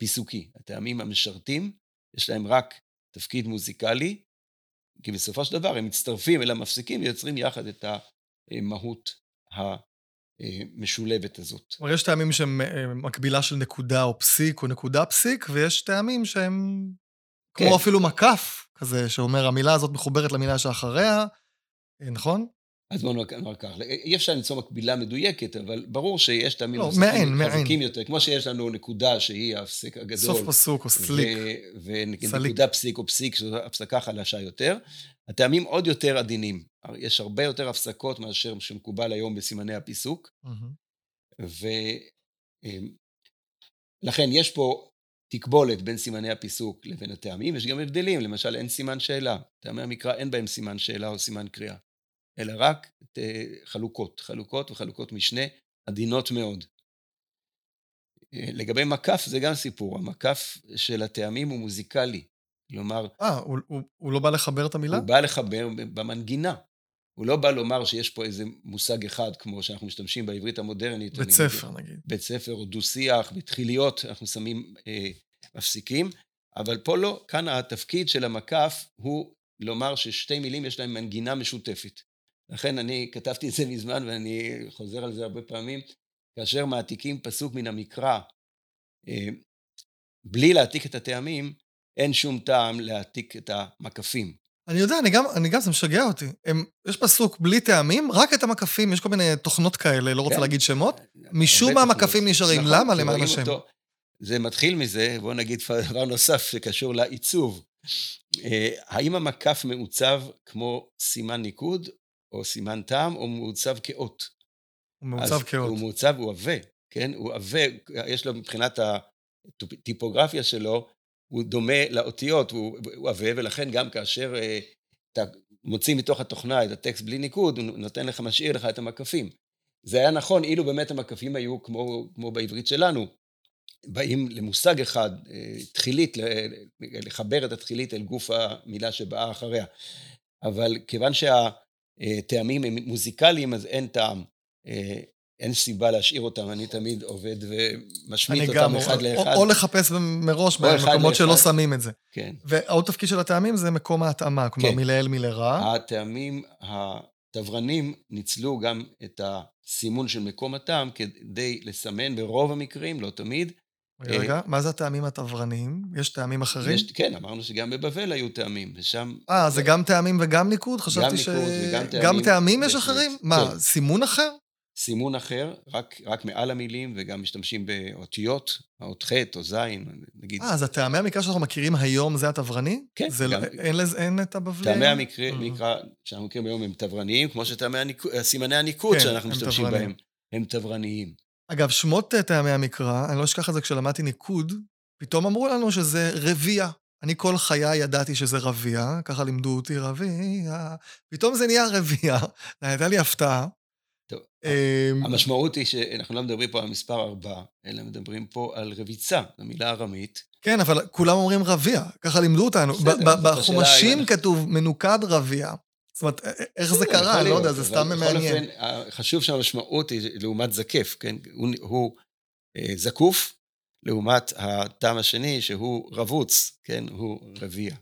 פיסוקי. הטעמים המשרתים, יש להם רק תפקיד מוזיקלי, כי בסופו של דבר הם מצטרפים אל המפסיקים ויוצרים יחד את המהות המשולבת הזאת. כלומר, יש טעמים שהם אה, מקבילה של נקודה או פסיק או נקודה פסיק, ויש טעמים שהם כן. כמו אפילו מקף כזה, שאומר המילה הזאת מחוברת למילה שאחריה, אה, נכון? אז בואו נאמר כך, אי אפשר למצוא מקבילה מדויקת, אבל ברור שיש טעמים לא, מעין, חזקים יותר, כמו שיש לנו נקודה שהיא ההפסק הגדול. סוף פסוק או סליק. ונקודה פסיק או פסיק, שזו הפסקה חלשה יותר. הטעמים עוד יותר עדינים. יש הרבה יותר הפסקות מאשר שמקובל היום בסימני הפיסוק. ולכן אמ, יש פה תקבולת בין סימני הפיסוק לבין הטעמים, יש גם הבדלים, למשל אין סימן שאלה. טעמי המקרא אין בהם סימן שאלה או סימן קריאה. אלא רק חלוקות, חלוקות וחלוקות משנה עדינות מאוד. אה, לגבי מקף זה גם סיפור, המקף של הטעמים הוא מוזיקלי. כלומר... אה, הוא, הוא, הוא לא בא לחבר את המילה? הוא בא לחבר במנגינה. הוא לא בא לומר שיש פה איזה מושג אחד, כמו שאנחנו משתמשים בעברית המודרנית. בית ספר, נגיד. בית ספר או דו-שיח, בתחיליות אנחנו שמים, אה, מפסיקים, אבל פה לא, כאן התפקיד של המקף הוא לומר ששתי מילים יש להם מנגינה משותפת. לכן אני כתבתי את זה מזמן ואני חוזר על זה הרבה פעמים, כאשר מעתיקים פסוק מן המקרא, אה, בלי להעתיק את הטעמים, אין שום טעם להעתיק את המקפים. אני יודע, אני גם, אני גם, זה משגע אותי. הם, יש פסוק בלי טעמים, רק את המקפים, יש כל מיני תוכנות כאלה, לא רוצה כן. להגיד שמות. משום מה המקפים נשארים. נכון, למה? למען השם. זה מתחיל מזה, בואו נגיד דבר נוסף שקשור לעיצוב. אה, האם המקף מעוצב כמו סימן ניקוד, או סימן טעם, או מעוצב כאות? הוא מעוצב כאות. הוא מעוצב, הוא עבה, כן? הוא עבה, יש לו מבחינת הטיפוגרפיה שלו, הוא דומה לאותיות, הוא, הוא עבה, ולכן גם כאשר אה, אתה מוציא מתוך התוכנה את הטקסט בלי ניקוד, הוא נותן לך, משאיר לך את המקפים. זה היה נכון אילו באמת המקפים היו כמו, כמו בעברית שלנו, באים למושג אחד, אה, תחילית, לחבר את התחילית אל גוף המילה שבאה אחריה. אבל כיוון שהטעמים הם מוזיקליים, אז אין טעם אה, אין סיבה להשאיר אותם, אני תמיד עובד ומשמיט אותם גם, אחד או, לאחד. או, או לחפש מראש במקומות שלא שמים את זה. כן. והעוד תפקיד של הטעמים זה מקום ההתאמה, כלומר כן. מלעיל מלרע. הטעמים, התברנים ניצלו גם את הסימון של מקום הטעם כדי לסמן ברוב המקרים, לא תמיד. רגע, רגע, מה זה הטעמים התברניים? יש טעמים אחרים? יש, כן, אמרנו שגם בבבל היו טעמים, ושם... אה, זה גם טעמים וגם ניקוד? חשבתי ש... גם ניקוד וגם טעמים. גם טעמים יש אחרים? מה, כן. סימון אחר? סימון אחר, רק, רק מעל המילים, וגם משתמשים באותיות, האות ח' או ז', נגיד. אה, אז הטעמי המקרא שאנחנו מכירים היום זה התברני? כן. זה לא- גם, לא, אין, לזה, אין את הבבלי? טעמי המקרא mm. שאנחנו מכירים היום הם תברניים, כמו שטעמי הניקוד, סימני הניקוד כן, שאנחנו משתמשים תברניים. בהם הם תברניים. אגב, שמות אה, טעמי המקרא, אני לא אשכח את זה כשלמדתי ניקוד, פתאום אמרו לנו שזה רביע. אני כל חיי ידעתי שזה רביע, ככה לימדו אותי רביע, פתאום זה נהיה רביע, הייתה לי הפתעה. אמ, המשמעות היא שאנחנו לא מדברים פה על מספר ארבע, אלא מדברים פה על רביצה, זו מילה ארמית. כן, אבל כולם אומרים רביע, ככה לימדו אותנו. בחומשים כתוב מנוקד רביע. זאת אומרת, איך זה קרה, אני לא יודע, זה סתם מעניין. חשוב שהמשמעות היא לעומת זקף, כן? הוא אה, זקוף, לעומת הטעם השני, שהוא רבוץ, כן? הוא רביע.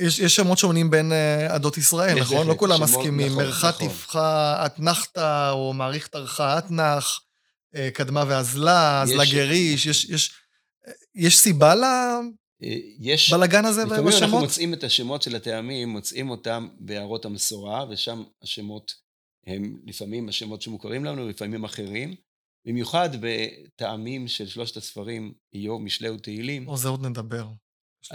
יש, יש שמות שונים בין uh, עדות ישראל, נכון? לא כולם מסכימים. נכון, מרחת נכון. תפחה אתנחתא, או מעריך תרחה אתנח, uh, קדמה ואזלה, אזלה גריש, יש, יש, יש סיבה לבלגן הזה בשמות? לפעמים אנחנו מוצאים את השמות של הטעמים, מוצאים אותם בהערות המסורה, ושם השמות הם לפעמים השמות שמוכרים לנו, לפעמים אחרים. במיוחד בטעמים של שלושת הספרים, איוב, משלי ותהילים. או, זה עוד נדבר.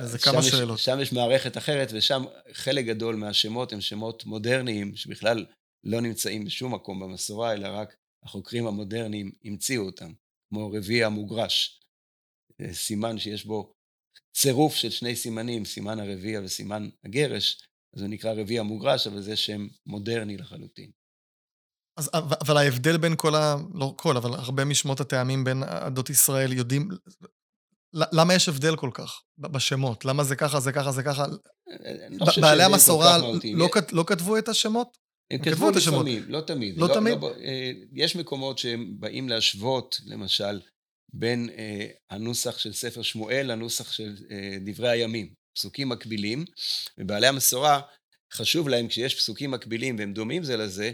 זה כמה יש, שאלות. שם יש מערכת אחרת, ושם חלק גדול מהשמות הם שמות מודרניים, שבכלל לא נמצאים בשום מקום במסורה, אלא רק החוקרים המודרניים המציאו אותם, כמו רביע המוגרש, סימן שיש בו צירוף של שני סימנים, סימן הרביע וסימן הגרש, אז הוא נקרא רביע מוגרש, אבל זה שם מודרני לחלוטין. אז, אבל ההבדל בין כל ה... לא כל, אבל הרבה משמות הטעמים בין עדות ישראל יודעים... למה יש הבדל כל כך בשמות? למה זה ככה, זה ככה, זה ככה? לא בעלי המסורה לא, לא כתבו את השמות? הם כתבו לפעמים, לא תמיד. לא, תמיד? לא, אה, יש מקומות שהם באים להשוות, למשל, בין אה, הנוסח של ספר שמואל לנוסח של אה, דברי הימים. פסוקים מקבילים, ובעלי המסורה, חשוב להם כשיש פסוקים מקבילים והם דומים זה לזה,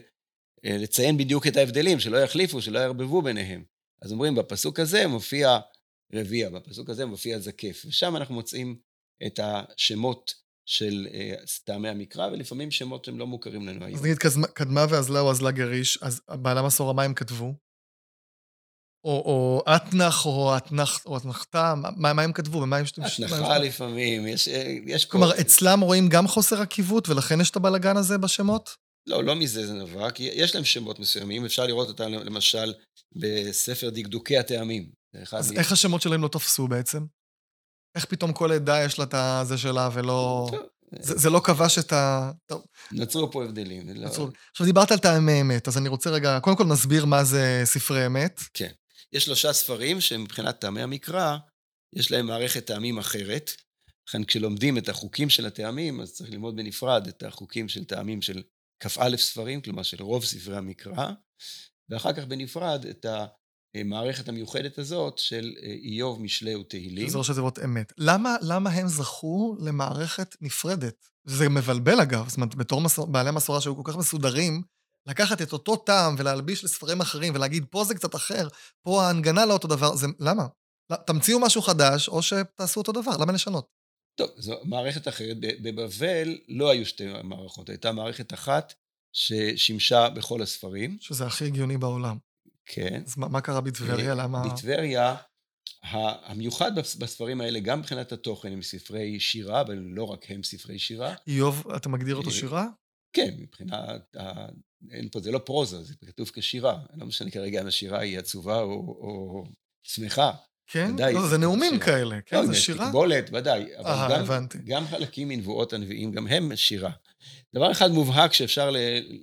לציין בדיוק את ההבדלים, שלא יחליפו, שלא יערבבו ביניהם. אז אומרים, בפסוק הזה מופיע רביע, בפסוק הזה מופיע זקף, ושם אנחנו מוצאים את השמות של uh, טעמי המקרא, ולפעמים שמות שהם לא מוכרים לנו היום. אז נגיד קדמה ואזלה או אזלה גריש, אז בעלי המסורה, מה הם כתבו? או אתנח, או אתנח, או אתנחתה, מה, מה הם כתבו, ומה הם משתמשים? אתנחה לפעמים, יש... יש כלומר, כל... אצלם רואים גם חוסר עקיבות, ולכן יש את הבלגן הזה בשמות? לא, לא מזה זה נבע, כי יש להם שמות מסוימים, אפשר לראות אותם למשל בספר דקדוקי הטעמים. אז מ... איך השמות שלהם לא תפסו בעצם? איך פתאום כל עדה יש לה את הזה שלה ולא... זה, זה לא כבש את ה... טוב. נוצרו פה הבדלים. לא- נוצרו... עכשיו, דיברת על טעמי אמת, אז אני רוצה רגע, קודם כל נסביר מה זה ספרי אמת. כן. יש שלושה ספרים שמבחינת טעמי המקרא, יש להם מערכת טעמים אחרת. לכן כשלומדים את החוקים של הטעמים, אז צריך ללמוד בנפרד את החוקים של טעמים של כ"א ספרים, כלומר של רוב ספרי המקרא, ואחר כך בנפרד את המערכת המיוחדת הזאת של איוב, משלי ותהילים. זה ראשי תיבות אמת. למה, למה הם זכו למערכת נפרדת? זה מבלבל אגב, זאת אומרת, בתור מסור, בעלי מסורה שהיו כל כך מסודרים, לקחת את אותו טעם ולהלביש לספרים אחרים ולהגיד, פה זה קצת אחר, פה ההנגנה לא אותו דבר, זה... למה? תמציאו משהו חדש, או שתעשו אותו דבר, למה לשנות? טוב, זו מערכת אחרת. בבבל לא היו שתי מערכות, הייתה מערכת אחת ששימשה בכל הספרים. שזה הכי הגיוני בעולם. כן. אז מה, מה קרה בטבריה? אה, למה... בטבריה, המיוחד בספרים האלה, גם מבחינת התוכן, הם ספרי שירה, אבל לא רק הם ספרי שירה. איוב, אתה מגדיר אותו אה, שירה? כן, מבחינת, אין פה, זה לא פרוזה, זה כתוב כשירה. לא משנה כרגע אם השירה היא עצובה או, או שמחה. כן? ודאי, לא, זה נאומים שירה. כאלה, כן, לא, זה שירה. תקבולת, ודאי. אבל אה, גם, הבנתי. גם חלקים מנבואות הנביאים, גם הם שירה. דבר אחד מובהק שאפשר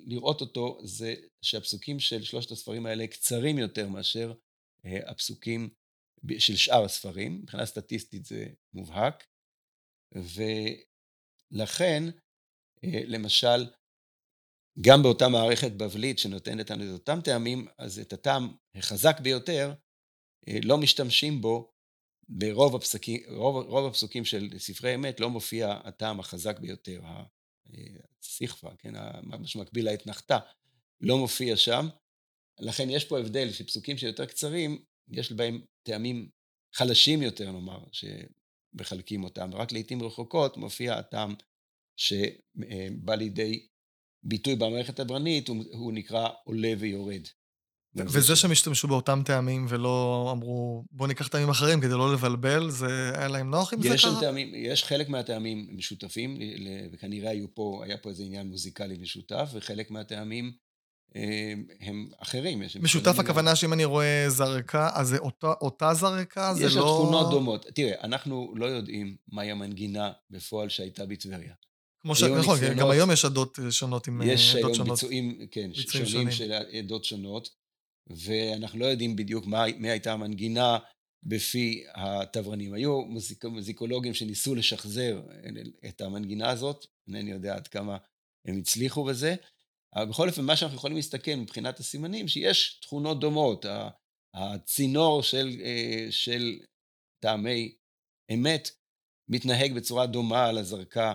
לראות אותו, זה שהפסוקים של שלושת הספרים האלה קצרים יותר מאשר אה, הפסוקים של שאר הספרים. מבחינה סטטיסטית זה מובהק. ולכן, אה, למשל, גם באותה מערכת בבלית שנותנת לנו את אותם טעמים, אז את הטעם החזק ביותר, אה, לא משתמשים בו ברוב הפסקים, רוב, רוב הפסוקים של ספרי אמת לא מופיע הטעם החזק ביותר, הסכפה, כן, מה שמקביל לאתנחתא, לא מופיע שם. לכן יש פה הבדל שפסוקים שיותר קצרים, יש בהם טעמים חלשים יותר, נאמר, שמחלקים אותם, ורק לעיתים רחוקות מופיע הטעם שבא לידי ביטוי במערכת הברנית, הוא, הוא נקרא עולה ויורד. וזה שהם השתמשו באותם טעמים ולא אמרו, בואו ניקח טעמים אחרים כדי לא לבלבל, זה היה להם נוח עם זה ככה? טעמים, יש חלק מהטעמים משותפים, וכנראה היו פה, היה פה איזה עניין מוזיקלי משותף, וחלק מהטעמים אה, הם אחרים. משותף הכוונה שאם אני רואה זרקה, אז זה אותה, אותה זרקה? זה לא... יש לה תכונות דומות. תראה, אנחנו לא יודעים מהי המנגינה בפועל שהייתה בטבריה. כמו ש... נכון, גם היום יש עדות שונות עם עדות שונות. יש היום ביצועים, כן, שונים של עדות שונות. ואנחנו לא יודעים בדיוק מה, מי הייתה המנגינה בפי התברנים. היו מוזיק, מוזיקולוגים שניסו לשחזר את המנגינה הזאת, אינני יודע עד כמה הם הצליחו בזה, אבל בכל אופן מה שאנחנו יכולים להסתכל מבחינת הסימנים, שיש תכונות דומות, הצינור של, אה, של טעמי אמת מתנהג בצורה דומה על הזרקה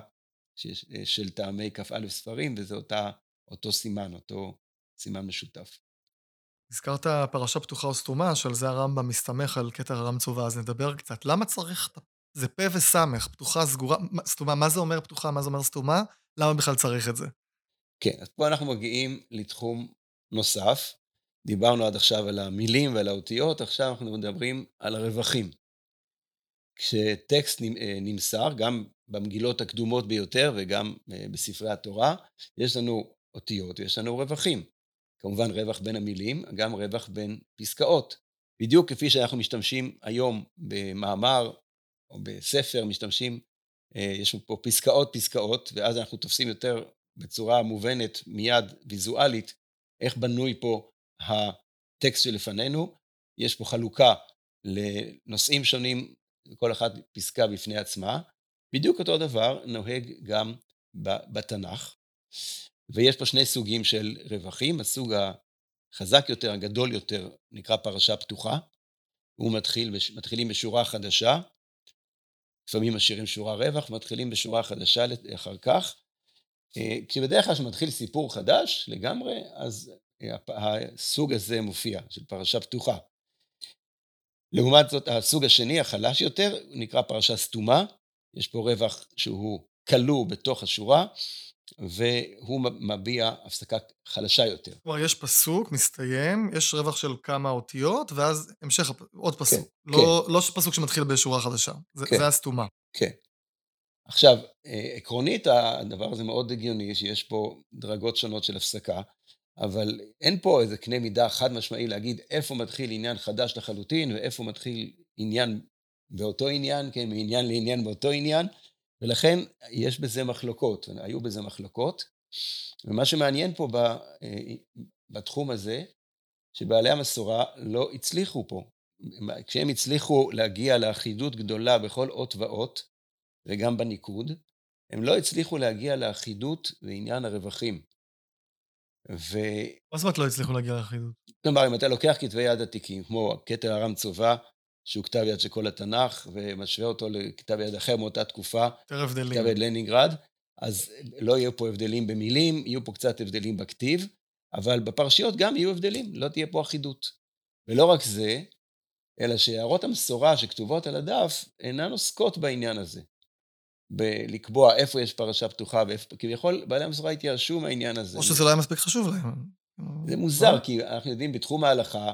של טעמי כ"א ספרים, וזה אותה, אותו סימן, אותו סימן משותף. הזכרת פרשה פתוחה או סתומה, שעל זה הרמב"ם מסתמך על כתר הרם צובה, אז נדבר קצת. למה צריך זה פה וסמך, פתוחה, סגורה, סתומה, מה זה אומר פתוחה, מה זה אומר סתומה? למה בכלל צריך את זה? כן, אז פה אנחנו מגיעים לתחום נוסף. דיברנו עד עכשיו על המילים ועל האותיות, עכשיו אנחנו מדברים על הרווחים. כשטקסט אה, נמסר, גם במגילות הקדומות ביותר וגם אה, בספרי התורה, יש לנו אותיות ויש לנו רווחים. כמובן רווח בין המילים, גם רווח בין פסקאות. בדיוק כפי שאנחנו משתמשים היום במאמר או בספר, משתמשים, אה, יש פה פסקאות פסקאות, ואז אנחנו תופסים יותר בצורה מובנת, מיד ויזואלית, איך בנוי פה הטקסט שלפנינו. יש פה חלוקה לנושאים שונים, כל אחת פסקה בפני עצמה. בדיוק אותו דבר נוהג גם בתנ"ך. ויש פה שני סוגים של רווחים, הסוג החזק יותר, הגדול יותר, נקרא פרשה פתוחה, הוא מתחיל, מתחילים בשורה חדשה, לפעמים משאירים שורה רווח, מתחילים בשורה חדשה אחר כך, אה, כשבדרך כלל כשמתחיל סיפור חדש לגמרי, אז הסוג הזה מופיע, של פרשה פתוחה. לעומת זאת, הסוג השני, החלש יותר, נקרא פרשה סתומה, יש פה רווח שהוא כלוא בתוך השורה, והוא מביע הפסקה חלשה יותר. כלומר, יש פסוק, מסתיים, יש רווח של כמה אותיות, ואז המשך, עוד כן, פסוק. כן, לא, כן. לא פסוק שמתחיל בשורה חדשה. זה, כן. זה הסתומה. כן. עכשיו, אה, עקרונית הדבר הזה מאוד הגיוני, שיש פה דרגות שונות של הפסקה, אבל אין פה איזה קנה מידה חד משמעי להגיד איפה מתחיל עניין חדש לחלוטין, ואיפה מתחיל עניין באותו עניין, כן, מעניין לעניין באותו עניין. ולכן יש בזה מחלוקות, היו בזה מחלוקות, ומה שמעניין פה אה, בתחום הזה, שבעלי המסורה לא הצליחו פה. כשהם הצליחו להגיע לאחידות גדולה בכל אות ואות, וגם בניקוד, הם לא הצליחו להגיע לאחידות בעניין הרווחים. ו... מה זאת אומרת לא הצליחו להגיע לאחידות? כלומר, אם אתה לוקח כתבי יד עתיקים, כמו כתר הרם צובה, שהוא כתב יד של כל התנ"ך, ומשווה אותו לכתב יד אחר מאותה תקופה, יותר הבדלים. כתב יד לנינגרד, אז לא יהיו פה הבדלים במילים, יהיו פה קצת הבדלים בכתיב, אבל בפרשיות גם יהיו הבדלים, לא תהיה פה אחידות. ולא רק זה, אלא שהערות המסורה שכתובות על הדף אינן עוסקות בעניין הזה. בלקבוע איפה יש פרשה פתוחה ואיפה, כביכול בעלי המסורה התייאשו מהעניין הזה. או שזה לא היה מספיק חשוב להם. זה מוזר, כי אנחנו יודעים, בתחום ההלכה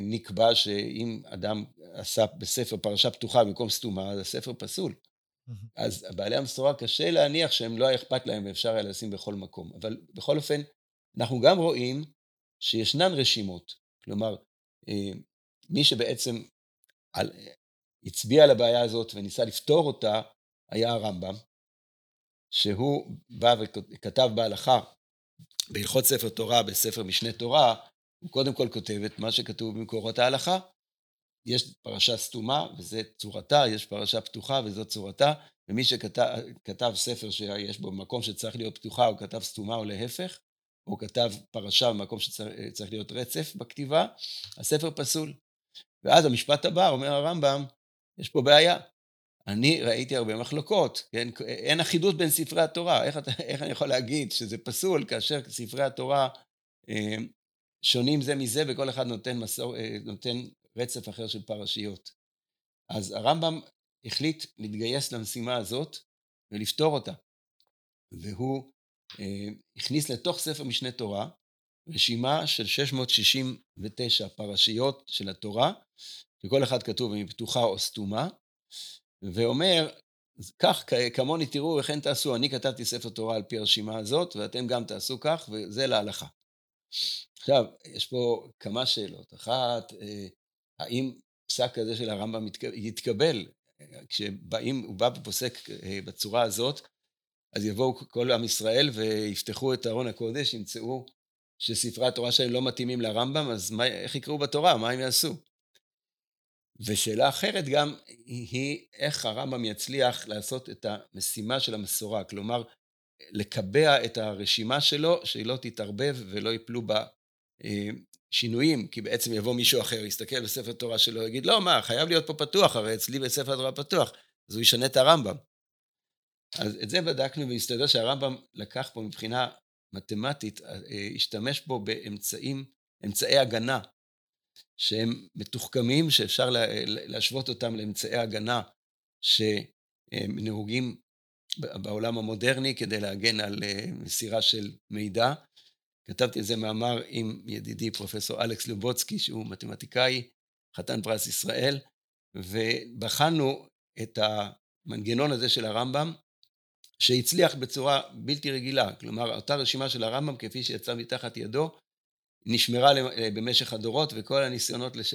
נקבע שאם אדם עשה בספר פרשה פתוחה במקום סתומה, אז הספר פסול. אז בעלי המסורה קשה להניח שהם לא היה אכפת להם ואפשר היה לשים בכל מקום. אבל בכל אופן, אנחנו גם רואים שישנן רשימות. כלומר, אה, מי שבעצם הצביע על הבעיה הזאת וניסה לפתור אותה, היה הרמב"ם, שהוא בא וכתב בהלכה, בהלכות ספר תורה, בספר משנה תורה, הוא קודם כל כותב את מה שכתוב במקורות ההלכה. יש פרשה סתומה, וזו צורתה, יש פרשה פתוחה, וזו צורתה, ומי שכתב ספר שיש בו מקום שצריך להיות פתוחה, הוא כתב סתומה או להפך, או כתב פרשה במקום שצריך להיות רצף בכתיבה, הספר פסול. ואז המשפט הבא, אומר הרמב"ם, יש פה בעיה. אני ראיתי הרבה מחלוקות, כן? אין אחידות בין ספרי התורה. איך, איך אני יכול להגיד שזה פסול כאשר ספרי התורה אה, שונים זה מזה וכל אחד נותן, מסור, אה, נותן רצף אחר של פרשיות. אז הרמב"ם החליט להתגייס למשימה הזאת ולפתור אותה. והוא אה, הכניס לתוך ספר משנה תורה רשימה של 669 פרשיות של התורה, שכל אחד כתוב אם היא פתוחה או סתומה, ואומר, כך כמוני תראו וכן תעשו, אני כתבתי ספר תורה על פי הרשימה הזאת, ואתם גם תעשו כך, וזה להלכה. עכשיו, יש פה כמה שאלות. אחת, אה, האם פסק כזה של הרמב"ם יתקבל? כשבאים, הוא בא ופוסק אה, בצורה הזאת, אז יבואו כל עם ישראל ויפתחו את ארון הקודש, ימצאו שספרי התורה שלהם לא מתאימים לרמב"ם, אז מה, איך יקראו בתורה? מה הם יעשו? ושאלה אחרת גם היא איך הרמב"ם יצליח לעשות את המשימה של המסורה, כלומר לקבע את הרשימה שלו, שהיא לא תתערבב ולא ייפלו בה אה, שינויים, כי בעצם יבוא מישהו אחר, יסתכל בספר תורה שלו, יגיד, לא, מה, חייב להיות פה פתוח, הרי אצלי בספר התורה פתוח, אז הוא ישנה את הרמב"ם. אז את זה בדקנו והסתבר שהרמב"ם לקח פה מבחינה מתמטית, אה, השתמש פה באמצעים, אמצעי הגנה, שהם מתוחכמים, שאפשר להשוות אותם לאמצעי הגנה שהם נהוגים בעולם המודרני כדי להגן על אה, מסירה של מידע. כתבתי איזה מאמר עם ידידי פרופסור אלכס לובוצקי, שהוא מתמטיקאי, חתן פרס ישראל, ובחנו את המנגנון הזה של הרמב"ם שהצליח בצורה בלתי רגילה. כלומר, אותה רשימה של הרמב"ם, כפי שיצא מתחת ידו, נשמרה במשך הדורות, וכל הניסיונות, לש...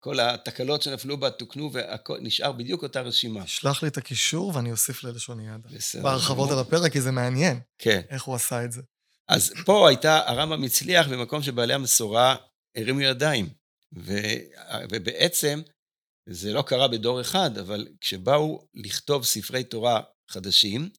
כל התקלות שנפלו בה תוקנו, ונשאר בדיוק אותה רשימה. שלח לי את הקישור ואני אוסיף ללשון יד. בסדר. בהרחבות על הפרק, כי זה מעניין. כן. איך הוא עשה את זה. אז פה הייתה, הרמב"ם הצליח במקום שבעלי המסורה הרימו ידיים. ו... ובעצם, זה לא קרה בדור אחד, אבל כשבאו לכתוב ספרי תורה חדשים,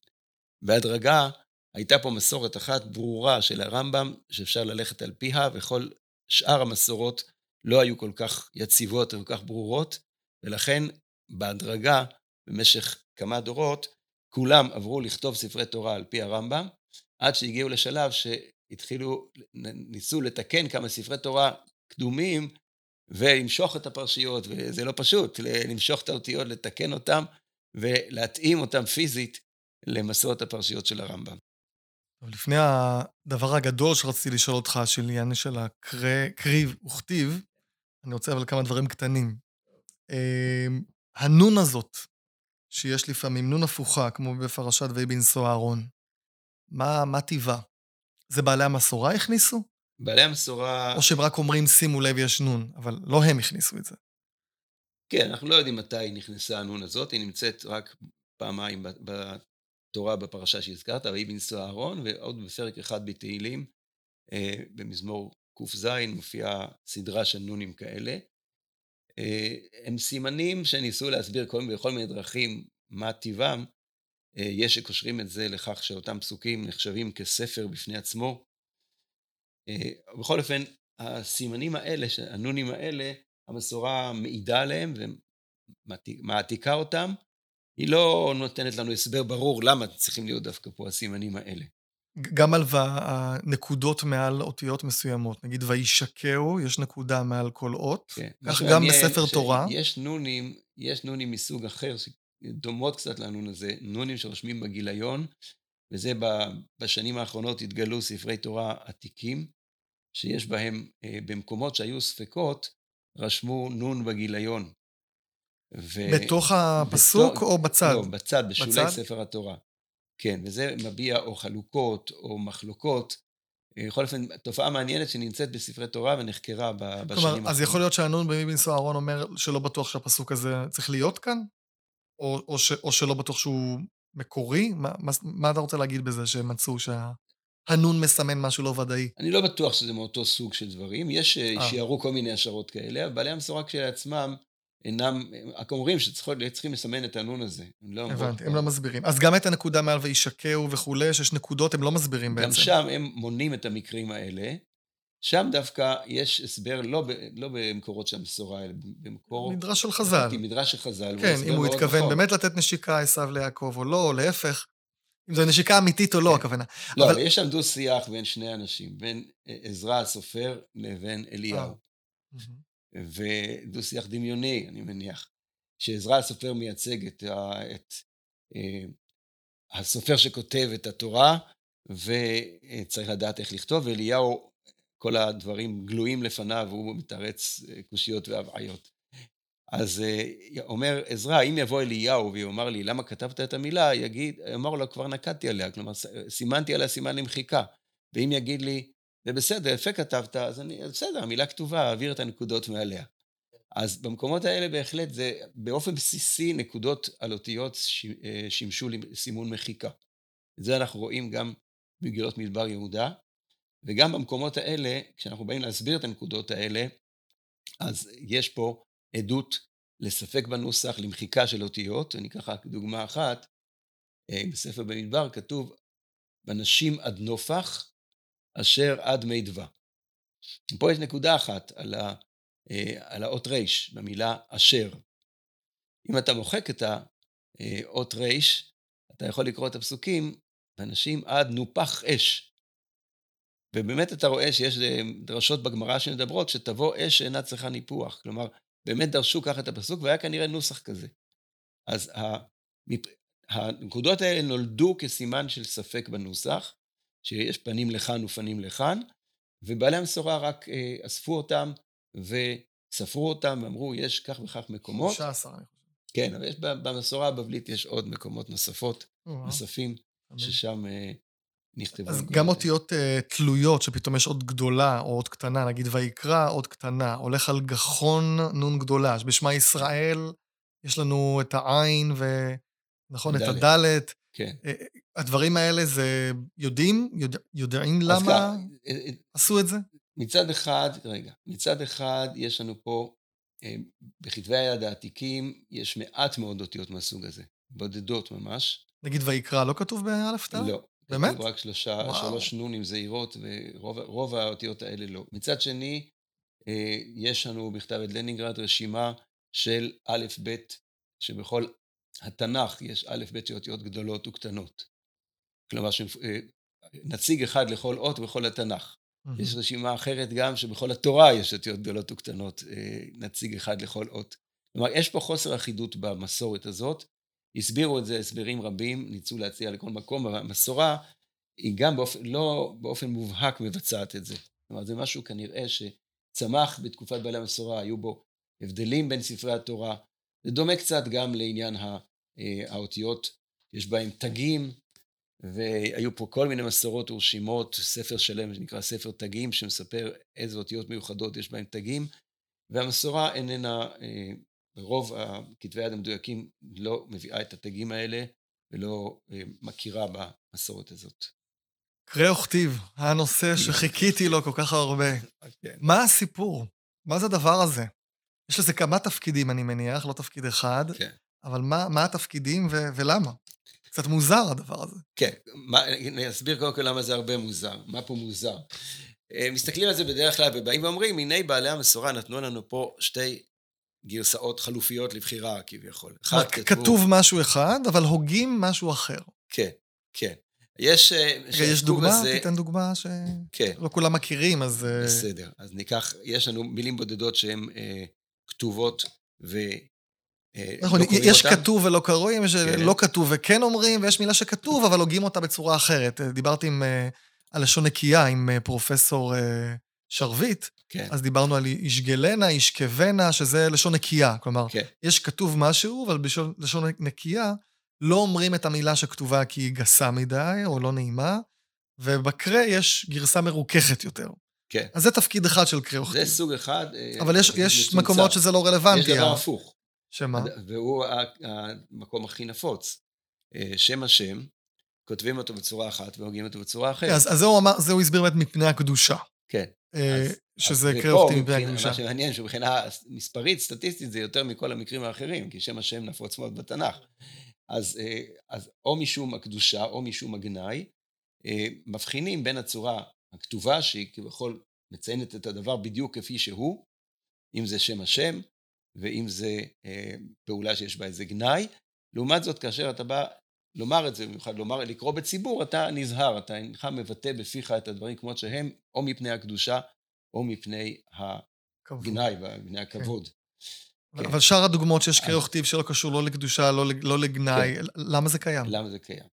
בהדרגה הייתה פה מסורת אחת ברורה של הרמב"ם, שאפשר ללכת על פיה, וכל שאר המסורות לא היו כל כך יציבות וכל כך ברורות, ולכן בהדרגה, במשך כמה דורות, כולם עברו לכתוב ספרי תורה על פי הרמב"ם, עד שהגיעו לשלב שהתחילו, ניסו לתקן כמה ספרי תורה קדומים, ולמשוך את הפרשיות, וזה לא פשוט, למשוך את האותיות, לתקן אותם, ולהתאים אותם פיזית למסורת הפרשיות של הרמב"ם. לפני הדבר הגדול שרציתי לשאול אותך, של עניין של הקריב וכתיב, אני רוצה אבל כמה דברים קטנים. אמ, הנון הזאת, שיש לפעמים, נון הפוכה, כמו בפרשת ויהי בנשוא אהרון, מה, מה טיבה? זה בעלי המסורה הכניסו? בעלי המסורה... או שהם רק אומרים, שימו לב, יש נון, אבל לא הם הכניסו את זה. כן, אנחנו לא יודעים מתי נכנסה הנון הזאת, היא נמצאת רק פעמיים בתורה בפרשה שהזכרת, ויהי בנשוא אהרון, ועוד בפרק אחד בתהילים, אה, במזמור ק"ז מופיעה סדרה של נונים כאלה. אה, הם סימנים שניסו להסביר כל, בכל מיני דרכים מה טיבם, יש שקושרים את זה לכך שאותם פסוקים נחשבים כספר בפני עצמו. אה, בכל אופן, הסימנים האלה, הנונים האלה, המסורה מעידה עליהם ומעתיקה אותם, היא לא נותנת לנו הסבר ברור למה צריכים להיות דווקא פה הסימנים האלה. גם על הנקודות מעל אותיות מסוימות, נגיד וישקהו, יש נקודה מעל כל אות, כן. כך גם בספר תורה. יש נונים, יש נונים מסוג אחר, דומות קצת לנון הזה, נונים שרושמים בגיליון, וזה בשנים האחרונות התגלו ספרי תורה עתיקים, שיש בהם, אה, במקומות שהיו ספקות, רשמו נון בגיליון. ו... בתוך הפסוק בתוך, או בצד? לא, בצד, בשולי בצד? ספר התורה. כן, וזה מביע או חלוקות או מחלוקות. אה, בכל אופן, תופעה מעניינת שנמצאת בספרי תורה ונחקרה בשנים האחרונות. כלומר, אז יכול להיות שהנון במיבינסו אהרון אומר שלא בטוח שהפסוק הזה צריך להיות כאן? או, או, ש, או שלא בטוח שהוא מקורי? מה, מה, מה אתה רוצה להגיד בזה שהם מצאו שהנון מסמן משהו לא ודאי? אני לא בטוח שזה מאותו סוג של דברים. יש אה, אה. שיערו כל מיני השערות כאלה, אבל בעלי המסורה כשלעצמם אינם, רק אומרים שצריכים לסמן את הנון הזה. לא הבנתי, הם לא מסבירים. אז גם את הנקודה מעל וישקעו וכולי, שיש נקודות, הם לא מסבירים בעצם. גם שם הם מונים את המקרים האלה. שם דווקא יש הסבר לא, ב, לא במקורות של המסורה, אלא במקור... מדרש של חז"ל. מדרש של חז"ל. כן, אם הוא התכוון נכון. באמת לתת נשיקה עשיו ליעקב או לא, או להפך. אם זו נשיקה אמיתית או לא, כן. הכוונה. לא, אבל יש שם דו-שיח בין שני אנשים, בין עזרא הסופר לבין אליהו. אה. ודו-שיח דמיוני, אני מניח, שעזרא הסופר מייצג את, ה, את אה, הסופר שכותב את התורה, וצריך לדעת איך לכתוב, ואליהו, כל הדברים גלויים לפניו, והוא מתרץ אה, קושיות והבעיות. אז אה, אומר עזרא, אם יבוא אליהו ויאמר לי, למה כתבת את המילה, יגיד, אמר לו, כבר נקטתי עליה, כלומר, סימנתי עליה סימן למחיקה. ואם יגיד לי, זה בסדר, יפה כתבת, אז אני, בסדר, המילה כתובה, אעביר את הנקודות מעליה. אז במקומות האלה בהחלט זה באופן בסיסי נקודות על אותיות אה, שימשו לסימון מחיקה. את זה אנחנו רואים גם בגילות מדבר יהודה, וגם במקומות האלה, כשאנחנו באים להסביר את הנקודות האלה, אז יש פה עדות לספק בנוסח, למחיקה של אותיות, אני אקח רק דוגמה אחת, אה, בספר במדבר כתוב, בנשים עד נופח, אשר עד מי דבה. פה יש נקודה אחת על, ה, אה, על האות ר' במילה אשר. אם אתה מוחק את האות ר', אתה יכול לקרוא את הפסוקים, אנשים עד נופח אש. ובאמת אתה רואה שיש אה, דרשות בגמרא שמדברות שתבוא אש שאינה צריכה ניפוח. כלומר, באמת דרשו ככה את הפסוק, והיה כנראה נוסח כזה. אז הנקודות האלה נולדו כסימן של ספק בנוסח, שיש פנים לכאן ופנים לכאן, ובעלי המסורה רק אה, אספו אותם וספרו אותם ואמרו, יש כך וכך מקומות. 13, אני חושב. כן, אבל יש, במסורה הבבלית יש עוד מקומות נוספות, נוספים, ששם אה, נכתבו. אז גם אותיות uh, תלויות, שפתאום יש עוד גדולה או עוד קטנה, נגיד ויקרא עוד קטנה, הולך על גחון נון גדולה, שבשמע ישראל יש לנו את העין ו... נכון, את הדלת. כן. אה, הדברים האלה זה יודעים? יודע, יודעים למה כך, אה, אה, עשו את זה? מצד אחד, רגע, מצד אחד יש לנו פה, בכתבי היד העתיקים, יש מעט מאוד אותיות מהסוג הזה, בודדות ממש. נגיד ויקרא, לא כתוב באלף תא? לא. באמת? רק שלושה, שלוש נונים זעירות, ורוב האותיות האלה לא. מצד שני, יש לנו בכתב את לנינגרד רשימה של א', ב', שבכל התנ"ך יש א', ב' של אותיות גדולות וקטנות. כלומר, אה, נציג אחד לכל אות בכל התנ"ך. Mm-hmm. יש רשימה אחרת גם שבכל התורה יש אותיות גדולות וקטנות, אה, נציג אחד לכל אות. כלומר, יש פה חוסר אחידות במסורת הזאת. הסבירו את זה הסברים רבים, ניסו להציע לכל מקום, המסורה היא גם באופן, לא באופן מובהק מבצעת את זה. כלומר, זה משהו כנראה שצמח בתקופת בעלי המסורה, היו בו הבדלים בין ספרי התורה. זה דומה קצת גם לעניין אה, האותיות, יש בהם תגים, והיו פה כל מיני מסורות ורשימות, ספר שלם שנקרא ספר תגים, שמספר איזה אותיות מיוחדות יש בהם תגים, והמסורה איננה, אה, רוב הכתבי היד המדויקים לא מביאה את התגים האלה ולא אה, מכירה במסורת הזאת. קרא וכתיב, הנושא שחיכיתי לו כל כך הרבה. כן. מה הסיפור? מה זה הדבר הזה? יש לזה כמה תפקידים, אני מניח, לא תפקיד אחד. כן. אבל מה, מה התפקידים ו- ולמה? קצת מוזר הדבר הזה. כן, מה, אני אסביר קודם כל למה זה הרבה מוזר. מה פה מוזר? אה, מסתכלים על זה בדרך כלל ובאים ואומרים, הנה בעלי המסורה נתנו לנו פה שתי גרסאות חלופיות לבחירה כביכול. כתוב... כתוב משהו אחד, אבל הוגים משהו אחר. כן, כן. יש... אה, רגע, יש דוגמה? בזה... תיתן דוגמה שלא כן. כולם מכירים, אז... אה, בסדר. אז ניקח, יש לנו מילים בודדות שהן אה, כתובות ו... אה, נכון, לא יש אותם. כתוב ולא קרואים, יש כן. לא כתוב וכן אומרים, ויש מילה שכתוב, אבל הוגים אותה בצורה אחרת. דיברתי עם, על לשון נקייה עם פרופסור שרביט, כן. אז דיברנו על ישגלנה, ישכבנה, שזה לשון נקייה. כלומר, כן. יש כתוב משהו, אבל בלשון נקייה לא אומרים את המילה שכתובה כי היא גסה מדי או לא נעימה, ובקרה יש גרסה מרוככת יותר. כן. אז זה תפקיד אחד של קריאה וכתיב. זה סוג אחד. אה, אבל יש, יש מקומות שזה לא רלוונטי. יש דבר הפוך. שמה? והוא המקום הכי נפוץ. אה, שם השם, כותבים אותו בצורה אחת והוגים אותו בצורה אחרת. אז, אז זה הוא אמר, זה הוא הסביר באמת מפני הקדושה. כן. אה, שזה מפני הקדושה. מה שמעניין שמבחינה מספרית, סטטיסטית, זה יותר מכל המקרים האחרים, כי שם השם נפוץ מאוד בתנ"ך. אז, אה, אז או משום הקדושה או משום הגנאי, אה, מבחינים בין הצורה הכתובה, שהיא כביכול מציינת את הדבר בדיוק כפי שהוא, אם זה שם השם, ואם זה פעולה שיש בה איזה גנאי. לעומת זאת, כאשר אתה בא לומר את זה, במיוחד לומר, לקרוא בציבור, אתה נזהר, אתה אינך מבטא בפיך את הדברים כמות שהם, או מפני הקדושה, או מפני הגנאי, מפני הכבוד. כן. כן. אבל שאר הדוגמאות שיש קריאה וכתיב שלא קשור לא לקדושה, לא, לא לגנאי, כן. למה זה קיים? למה זה קיים?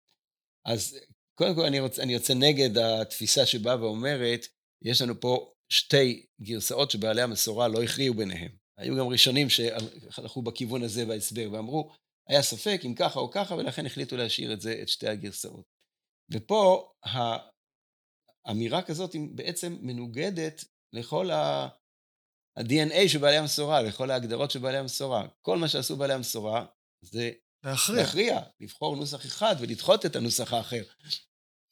אז קודם כל אני, רוצה, אני יוצא נגד התפיסה שבאה ואומרת, יש לנו פה שתי גרסאות שבעלי המסורה לא הכריעו ביניהם. היו גם ראשונים שהלכו בכיוון הזה בהסבר ואמרו, היה ספק אם ככה או ככה, ולכן החליטו להשאיר את זה, את שתי הגרסאות. ופה האמירה כזאת בעצם מנוגדת לכל ה... ה-DNA של בעלי המסורה, לכל ההגדרות של בעלי המסורה. כל מה שעשו בעלי המסורה זה להכריע. להכריע, לבחור נוסח אחד ולדחות את הנוסח האחר.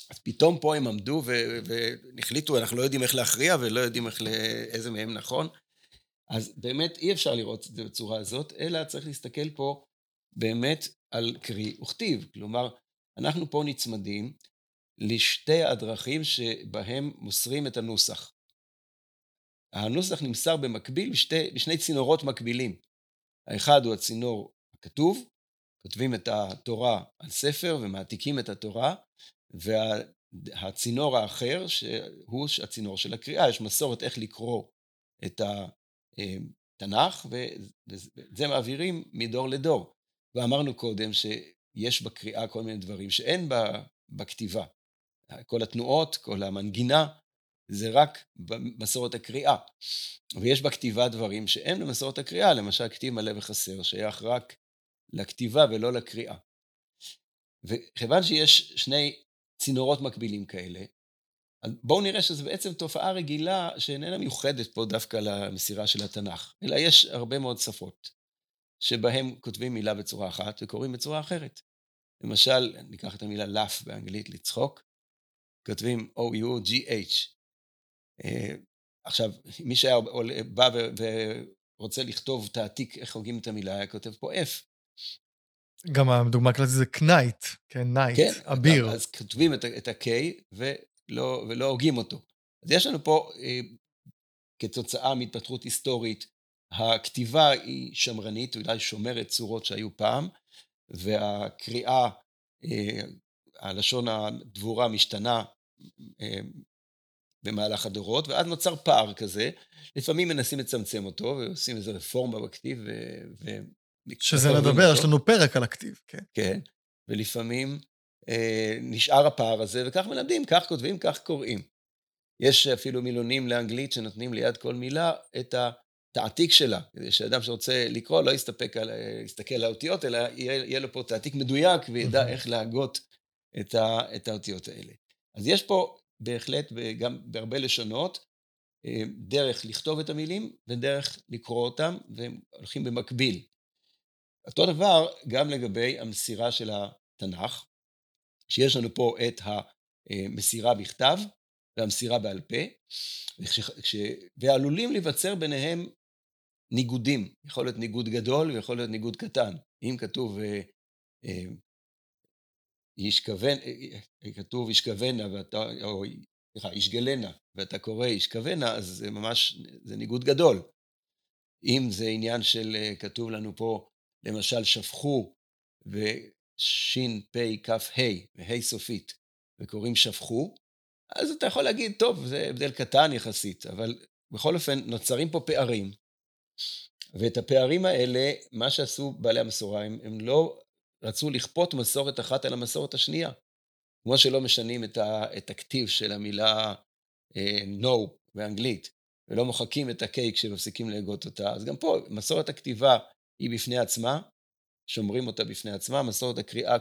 אז פתאום פה הם עמדו והחליטו, אנחנו לא יודעים איך להכריע ולא יודעים איך, איזה מהם נכון. אז באמת אי אפשר לראות את זה בצורה הזאת, אלא צריך להסתכל פה באמת על קרי וכתיב. כלומר, אנחנו פה נצמדים לשתי הדרכים שבהם מוסרים את הנוסח. הנוסח נמסר במקביל בשתי, בשני צינורות מקבילים. האחד הוא הצינור הכתוב, כותבים את התורה על ספר ומעתיקים את התורה, והצינור האחר, שהוא הצינור של הקריאה, יש מסורת איך לקרוא את התנ"ך, ואת זה מעבירים מדור לדור. ואמרנו קודם שיש בקריאה כל מיני דברים שאין בכתיבה. כל התנועות, כל המנגינה, זה רק במסורת הקריאה. ויש בכתיבה דברים שאין במסורת הקריאה, למשל כתיב מלא וחסר, שייך רק לכתיבה ולא לקריאה. וכיוון שיש שני צינורות מקבילים כאלה, בואו נראה שזו בעצם תופעה רגילה שאיננה מיוחדת פה דווקא למסירה של התנ"ך, אלא יש הרבה מאוד שפות שבהם כותבים מילה בצורה אחת וקוראים בצורה אחרת. למשל, ניקח את המילה laugh באנגלית, לצחוק, כותבים O-U-G-H, אה, עכשיו, מי שהיה בא ורוצה לכתוב תעתיק איך הוגים את המילה, היה כותב פה F. גם הדוגמה הכללית זה knight, כן, knight, כן, אביר. אז כותבים את ה-K ולא, ולא הוגים אותו. אז יש לנו פה, אה, כתוצאה מהתפתחות היסטורית, הכתיבה היא שמרנית, אולי שומרת צורות שהיו פעם, והקריאה, אה, הלשון הדבורה משתנה במהלך הדורות, ואז נוצר פער כזה. לפעמים מנסים לצמצם אותו, ועושים איזו רפורמה בכתיב, ו... ו... שזה לדבר, יש לנו פרק על הכתיב, כן. כן, ולפעמים אה, נשאר הפער הזה, וכך מלמדים, כך כותבים, כך קוראים. יש אפילו מילונים לאנגלית שנותנים ליד כל מילה את התעתיק שלה, כדי שאדם שרוצה לקרוא לא יסתפק על, יסתכל על האותיות, אלא יהיה, יהיה לו פה תעתיק מדויק וידע איך להגות את, ה, את האותיות האלה. אז יש פה בהחלט, גם בהרבה לשונות, אה, דרך לכתוב את המילים ודרך לקרוא אותם, והם הולכים במקביל. אותו דבר גם לגבי המסירה של התנ"ך, שיש לנו פה את המסירה בכתב והמסירה בעל פה, וכש, ועלולים להיווצר ביניהם ניגודים. יכול להיות ניגוד גדול ויכול להיות ניגוד קטן. אם כתוב ישכבן, כתוב ישכבנה, ואתה, או סליחה, ישגלנה, ואתה קורא ישכבנה, אז זה ממש, זה ניגוד גדול. אם זה עניין של, כתוב לנו פה, למשל, שפכו, ושין, פ', כ', ה', וה' סופית, וקוראים שפכו, אז אתה יכול להגיד, טוב, זה הבדל קטן יחסית, אבל בכל אופן, נוצרים פה פערים. ואת הפערים האלה, מה שעשו בעלי המסורה, הם, הם לא רצו לכפות מסורת אחת על המסורת השנייה. כמו שלא משנים את, ה, את הכתיב של המילה אה, no באנגלית, ולא מוחקים את ה-K כשמפסיקים להגות אותה, אז גם פה מסורת הכתיבה היא בפני עצמה, שומרים אותה בפני עצמה, מסורת הקריאה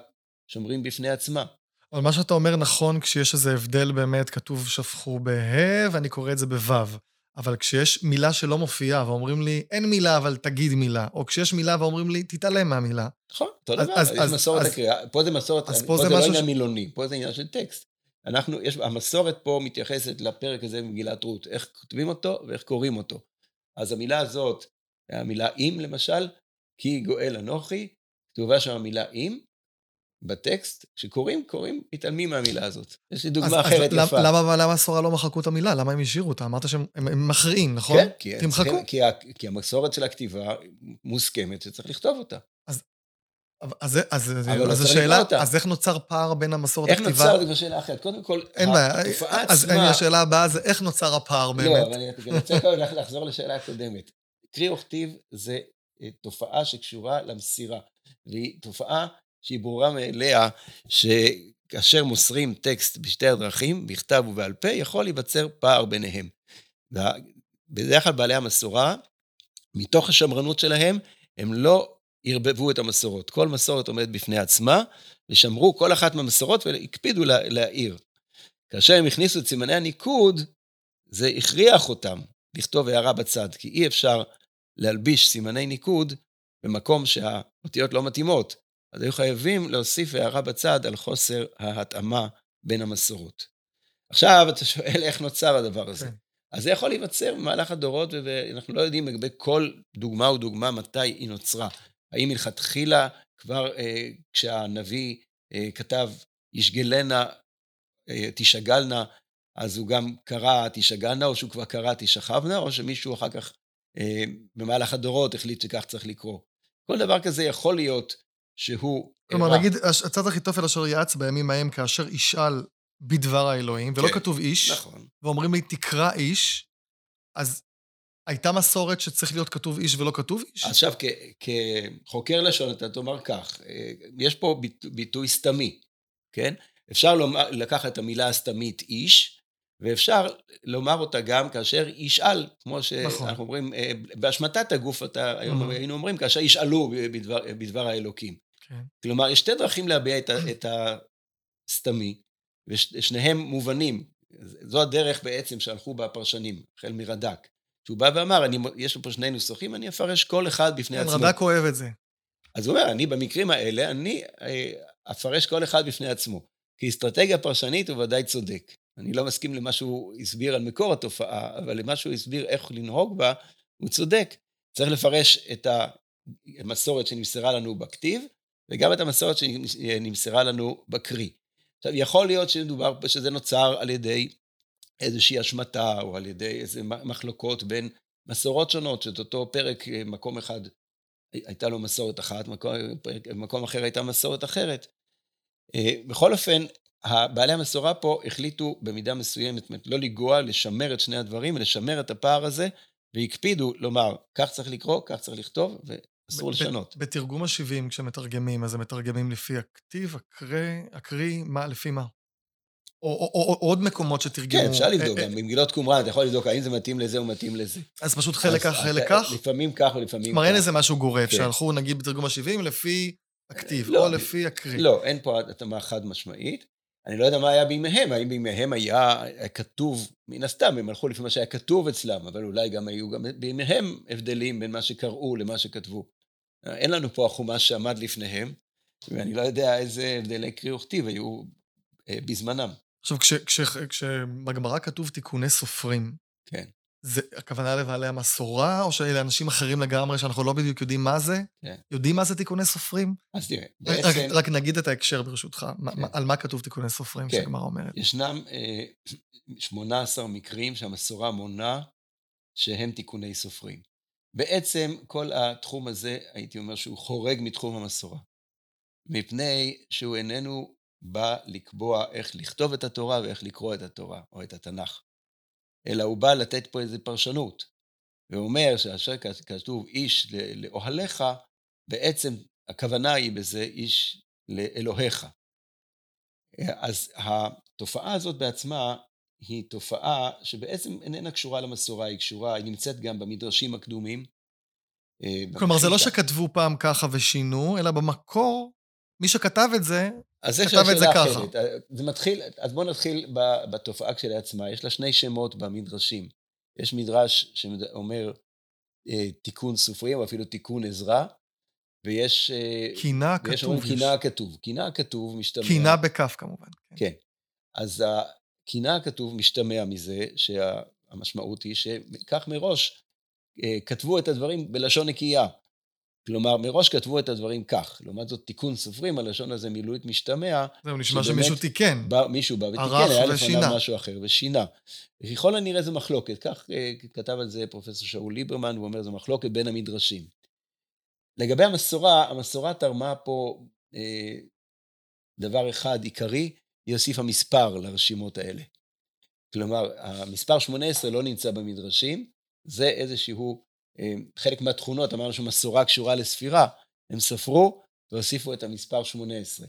שומרים בפני עצמה. אבל מה שאתה אומר נכון כשיש איזה הבדל באמת, כתוב שפכו בה' ואני קורא את זה בו'. אבל כשיש מילה שלא מופיעה ואומרים לי, אין מילה, אבל תגיד מילה, או כשיש מילה ואומרים לי, תתעלם מהמילה. נכון, אותו דבר, אז, יש מסורת הקריאה, פה זה מסורת, פה, פה זה, לא עניין. מילוני, פה זה עניין של טקסט. אנחנו, יש, המסורת פה מתייחסת לפרק הזה במגילת רות, איך כותבים אותו ואיך קוראים אותו. אז המילה הזאת, המילה אם למשל, כי גואל אנוכי, כתובה שם המילה אם, בטקסט, כשקוראים, קוראים, מתעלמים מהמילה הזאת. יש לי דוגמה אז, אחרת אז יפה. למה, למה הסורה לא מחקו את המילה? למה הם השאירו אותה? אמרת שהם הם, הם מכריעים, נכון? כן, כי, תמחקו. כי, כי המסורת של הכתיבה מוסכמת שצריך לכתוב אותה. אז, אז, אז, אז השאלה, אז איך נוצר פער בין המסורת הכתיבה? איך נוצר, זו שאלה אחרת. קודם כל, אין בעיה. אז עצמה... השאלה הבאה זה איך נוצר הפער לא, באמת. לא, אבל אני רוצה לחזור לשאלה הקודמת. קרי וכתיב זה אה, תופעה שקשורה למסירה, והיא תופעה שהיא ברורה מאליה, שכאשר מוסרים טקסט בשתי הדרכים, בכתב ובעל פה, יכול להיווצר פער ביניהם. בדרך כלל בעלי המסורה, מתוך השמרנות שלהם, הם לא ערבבו את המסורות. כל מסורת עומדת בפני עצמה, ושמרו כל אחת מהמסורות והקפידו להעיר. כאשר הם הכניסו את סימני הניקוד, זה הכריח אותם לכתוב הערה בצד, כי אי אפשר להלביש סימני ניקוד במקום שהאותיות לא מתאימות. אז היו חייבים להוסיף הערה בצד על חוסר ההתאמה בין המסורות. עכשיו אתה שואל איך נוצר הדבר הזה. כן. אז זה יכול להיווצר במהלך הדורות, ואנחנו לא יודעים לגבי כל דוגמה ודוגמה מתי היא נוצרה. האם מלכתחילה כבר אה, כשהנביא אה, כתב ישגלנה, אה, תשגלנה, אז הוא גם קרא תשגלנה, או שהוא כבר קרא תשכבנה, או שמישהו אחר כך אה, במהלך הדורות החליט שכך צריך לקרוא. כל דבר כזה יכול להיות שהוא... כלומר, אירע. נגיד, עצת אחיתופל אשר יעץ בימים ההם כאשר ישאל בדבר האלוהים, ולא כן, כתוב איש, נכון. ואומרים לי, תקרא איש, אז הייתה מסורת שצריך להיות כתוב איש ולא כתוב איש? עכשיו, כחוקר לשון, אתה תאמר כך, אה, יש פה ביטוי סתמי, כן? אפשר לומר, לקחת את המילה הסתמית איש, ואפשר לומר אותה גם כאשר ישאל, כמו שאנחנו נכון. אומרים, אה, בהשמטת הגוף, אתה, היום mm-hmm. היינו אומרים, כאשר ישאלו בדבר, בדבר האלוקים. כן. כלומר, יש שתי דרכים להביע את, את הסתמי, ושניהם מובנים. זו הדרך בעצם שהלכו בה הפרשנים, החל מרד"ק. שהוא בא ואמר, אני, יש פה שני נוסחים, אני אפרש כל אחד בפני כן, עצמו. רד"ק אוהב את זה. אז הוא אומר, אני במקרים האלה, אני אה, אפרש כל אחד בפני עצמו. כאסטרטגיה פרשנית הוא ודאי צודק. אני לא מסכים למה שהוא הסביר על מקור התופעה, אבל למה שהוא הסביר איך לנהוג בה, הוא צודק. צריך לפרש את המסורת שנמסרה לנו בכתיב, וגם את המסורת שנמסרה לנו בקרי. עכשיו, יכול להיות שמדובר, שזה נוצר על ידי איזושהי השמטה, או על ידי איזה מחלוקות בין מסורות שונות, שאת אותו פרק, מקום אחד הייתה לו מסורת אחת, מקום, מקום אחר הייתה מסורת אחרת. אה, בכל אופן, בעלי המסורה פה החליטו במידה מסוימת לא לגוע, לשמר את שני הדברים, לשמר את הפער הזה, והקפידו לומר, כך צריך לקרוא, כך צריך לכתוב, ואסור לשנות. בתרגום ה-70, כשמתרגמים, אז הם מתרגמים לפי הכתיב, הקריא, הקריא, מה, לפי מה? או, או, או, או עוד מקומות שתרגמו. כן, אפשר לבדוק, גם במגילות קומראן, אתה יכול לבדוק האם זה מתאים לזה או מתאים לזה. אז פשוט חלק כך, חלק כך? לפעמים כך ולפעמים כך. כלומר, אין איזה משהו גורף, כן. שהלכו נגיד בתרגום ה-70 לפי הכתיב, לא, או לפי הקריא. לא, אין פה התאמה חד משמעית. אני לא יודע מה היה בימיהם, האם בימיהם היה כתוב, מן הסתם, הם הלכו לפי מה שהיה כתוב אצלם, אבל אולי גם היו גם בימיהם הבדלים בין מה שקראו למה שכתבו. אין לנו פה החומש שעמד לפניהם, ואני לא יודע איזה הבדלי קריא וכתיב היו אה, בזמנם. עכשיו, כשבגמרא כתוב תיקוני סופרים, כן. זה הכוונה לבעלי המסורה, או שאלה אנשים אחרים לגמרי שאנחנו לא בדיוק יודעים מה זה? כן. יודעים מה זה תיקוני סופרים? אז תראה, רק, בעצם רק נגיד את ההקשר ברשותך, כן. מה- על מה כתוב תיקוני סופרים כן. שהגמרא אומרת? ישנם אה, 18 מקרים שהמסורה מונה שהם תיקוני סופרים. בעצם כל התחום הזה, הייתי אומר שהוא חורג מתחום המסורה. מפני שהוא איננו בא לקבוע איך לכתוב את התורה ואיך לקרוא את התורה או את התנ"ך, אלא הוא בא לתת פה איזו פרשנות. והוא אומר שאשר כתוב איש לאוהליך, בעצם הכוונה היא בזה איש לאלוהיך. אז התופעה הזאת בעצמה היא תופעה שבעצם איננה קשורה למסורה, היא קשורה, היא נמצאת גם במדרשים הקדומים. אה, כלומר, זה לא. שכתבו פעם ככה ושינו, אלא במקור, מי שכתב את זה, אז כתב את זה שאלה ככה. אחרת. אה, זה מתחיל, אז בואו נתחיל בתופעה כשלעצמה. יש לה שני שמות במדרשים. יש מדרש שאומר אה, תיקון סופרים, או אפילו תיקון עזרא, ויש... אה, קינה ויש כתוב. אומרים יש. קינה הכתוב. קינה הכתוב משתמע... קינה בכף כמובן. כן. כן. אז הקינה הכתוב משתמע מזה שהמשמעות היא שכך מראש אה, כתבו את הדברים בלשון נקייה. כלומר, מראש כתבו את הדברים כך. לעומת זאת, תיקון סופרים, הלשון הזה מילולית משתמע, זהו, נשמע שמישהו תיקן. בא, מישהו בא ותיקן, היה לפניו. משהו אחר ושינה. ככל הנראה זה מחלוקת, כך אה, כתב על זה פרופסור שאול ליברמן, הוא אומר, זו מחלוקת בין המדרשים. לגבי המסורה, המסורה תרמה פה אה, דבר אחד עיקרי, היא הוסיפה מספר לרשימות האלה. כלומר, המספר 18 לא נמצא במדרשים, זה איזשהו, חלק מהתכונות, אמרנו שמסורה קשורה לספירה, הם ספרו והוסיפו את המספר 18.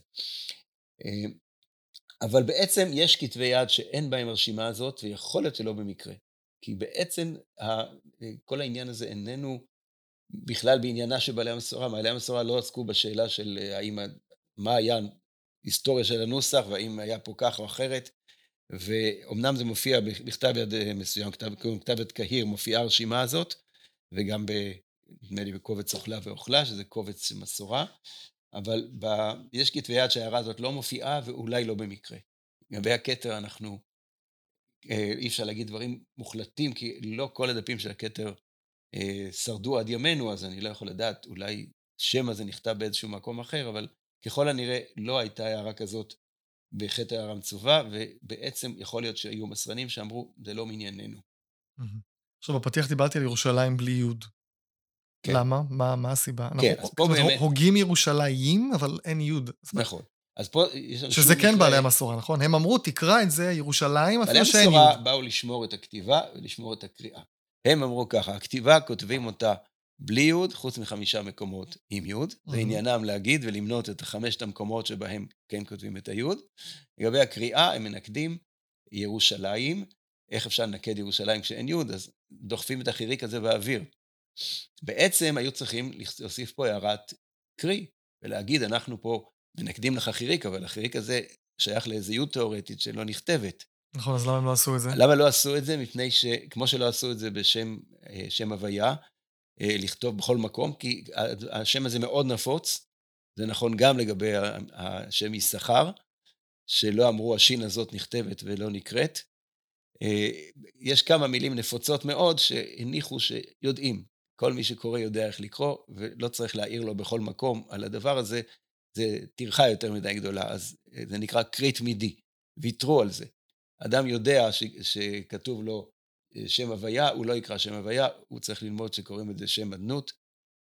אה, אבל בעצם יש כתבי יד שאין בהם הרשימה הזאת, ויכול להיות שלא במקרה. כי בעצם ה- כל העניין הזה איננו בכלל בעניינה של בעלי המסורה. בעלי המסורה לא עסקו בשאלה של אה, האם, מה היה היסטוריה של הנוסח, והאם היה פה כך או אחרת. ואומנם זה מופיע בכתב יד אה, מסוים, כתב, כתב יד קהיר, מופיעה הרשימה הזאת, וגם ב... נדמה לי בקובץ אוכלה ואוכלה, שזה קובץ מסורה, אבל ב... יש כתבי יד שההערה הזאת לא מופיעה, ואולי לא במקרה. לגבי הכתר אנחנו, אה, אי אפשר להגיד דברים מוחלטים, כי לא כל הדפים של הכתר אה, שרדו עד ימינו, אז אני לא יכול לדעת, אולי שם הזה נכתב באיזשהו מקום אחר, אבל ככל הנראה לא הייתה הערה כזאת בחטא הערה מצווה, ובעצם יכול להיות שהיו מסרנים שאמרו, זה לא מענייננו. מהמם. עכשיו, בפתיח דיברתי על ירושלים בלי יוד. כן. למה? מה מה הסיבה? כן, אנחנו- אז פה באמת- הוגים ירושלים, אבל אין יוד. נכון. אז פה יש לנו שזה כן מקרה- בעלי המסורה, נכון? הם אמרו, תקרא את זה ירושלים, בעלי אפילו שאין המסורה יוד. באו לשמור את הכתיבה ולשמור את הקריאה. הם אמרו ככה, הכתיבה כותבים אותה בלי יוד, חוץ מחמישה מקומות עם יוד. זה מהמם. עניינם להגיד ולמנות את חמשת המקומות שבהם כן כותבים את היוד. לגבי הקריאה, הם מנקדים ירושלים. איך אפשר לנקד ירושלים כשאין יוד? אז דוחפים את החיריק הזה באוויר. בעצם היו צריכים להוסיף פה הערת קרי, ולהגיד, אנחנו פה מנקדים לך חיריק, אבל החיריק הזה שייך לאיזו יוד תיאורטית שלא נכתבת. נכון, אז למה הם לא עשו את זה? למה לא עשו את זה? מפני שכמו שלא עשו את זה בשם אה, שם הוויה, אה, לכתוב בכל מקום, כי השם הזה מאוד נפוץ, זה נכון גם לגבי השם יששכר, שלא אמרו השין הזאת נכתבת ולא נקראת. אה, יש כמה מילים נפוצות מאוד שהניחו שיודעים. כל מי שקורא יודע איך לקרוא, ולא צריך להעיר לו בכל מקום על הדבר הזה, זה טרחה יותר מדי גדולה, אז אה, זה נקרא קריא תמידי, ויתרו על זה. אדם יודע ש, שכתוב לו אה, שם הוויה, הוא לא יקרא שם הוויה, הוא צריך ללמוד שקוראים את זה שם אדנות,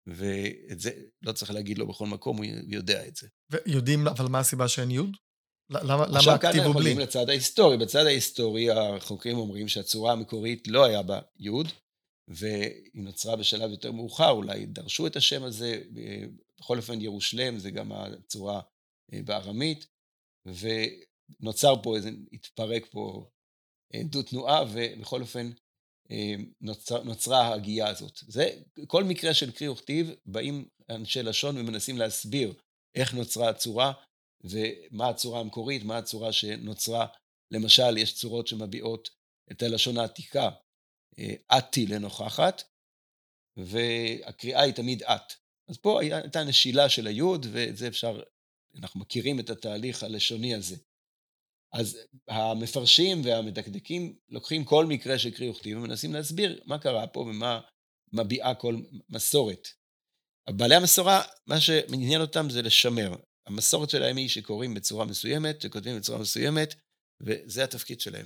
ואת זה לא צריך להגיד לו בכל מקום, הוא יודע את זה. ויודעים, אבל מה הסיבה שאין יוד? למה למה עכשיו כאן אנחנו בלי? עולים לצד ההיסטורי. בצד ההיסטורי החוקרים אומרים שהצורה המקורית לא היה בה יוד, והיא נוצרה בשלב יותר מאוחר, אולי דרשו את השם הזה, אה, בכל אופן ירושלם זה גם הצורה אה, בארמית, ונוצר פה איזה, התפרק פה אה, דו תנועה, ובכל אופן נוצר, נוצרה ההגייה הזאת. זה, כל מקרה של קריא וכתיב, באים אנשי לשון ומנסים להסביר איך נוצרה הצורה, ומה הצורה המקורית, מה הצורה שנוצרה. למשל, יש צורות שמביעות את הלשון העתיקה, אה, אתי לנוכחת, והקריאה היא תמיד את. אז פה הייתה נשילה של היוד, וזה אפשר, אנחנו מכירים את התהליך הלשוני הזה. אז המפרשים והמדקדקים לוקחים כל מקרה שקרי וכתיב ומנסים להסביר מה קרה פה ומה מביעה כל מסורת. בעלי המסורה, מה שמעניין אותם זה לשמר. המסורת שלהם היא שקוראים בצורה מסוימת, שכותבים בצורה מסוימת, וזה התפקיד שלהם.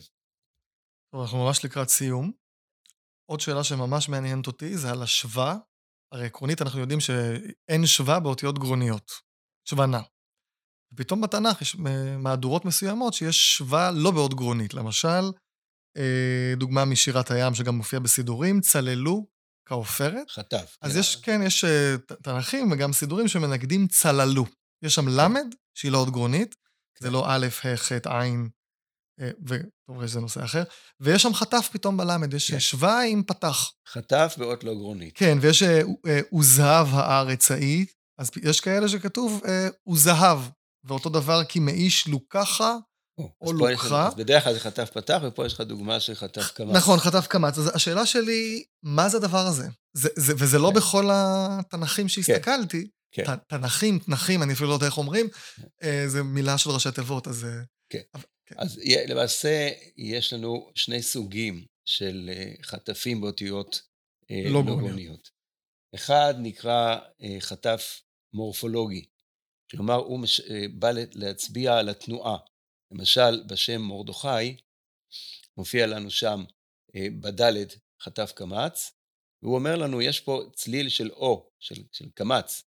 טוב, אנחנו ממש לקראת סיום. עוד שאלה שממש מעניינת אותי זה על השווה. הרי עקרונית אנחנו יודעים שאין שווה באותיות גרוניות. שווה נע. ופתאום בתנ"ך יש מהדורות מסוימות שיש שווה לא באות גרונית. למשל, אה, דוגמה משירת הים שגם מופיע בסידורים, צללו כעופרת. חטף. אז כן. יש, כן, יש אה, תנ"כים וגם סידורים שמנגדים צללו. יש שם למד, שהיא לא אות גרונית, זה לא א', ה', ח', ע', אה, וטוב, זה נושא אחר, ויש שם חטף פתאום בלמד, יש כן. שווה עם פתח. חטף באות לא גרונית. כן, ויש וזהב הארץ ההיא, אז יש כאלה שכתוב וזהב, ואותו דבר כי מאיש לוקחה או לוקחה. אז בדרך כלל זה חטף פתח, ופה יש לך דוגמה של חטף קמץ. נכון, חטף קמץ. אז השאלה שלי, מה זה הדבר הזה? זה, זה, וזה לא כן. בכל התנ"כים שהסתכלתי. כן. תנ"כים, תנ"כים, אני אפילו לא יודע איך אומרים. אה, זה מילה של ראשי תיבות, אז... אה, כן. אבל, כן. אז למעשה, יש לנו שני סוגים של אה, חטפים באותיות לא. אחד נקרא חטף מורפולוגי. כלומר, הוא מש... בא להצביע על התנועה. למשל, בשם מרדכי, מופיע לנו שם בדלת חטף קמץ, והוא אומר לנו, יש פה צליל של או, של, של קמץ.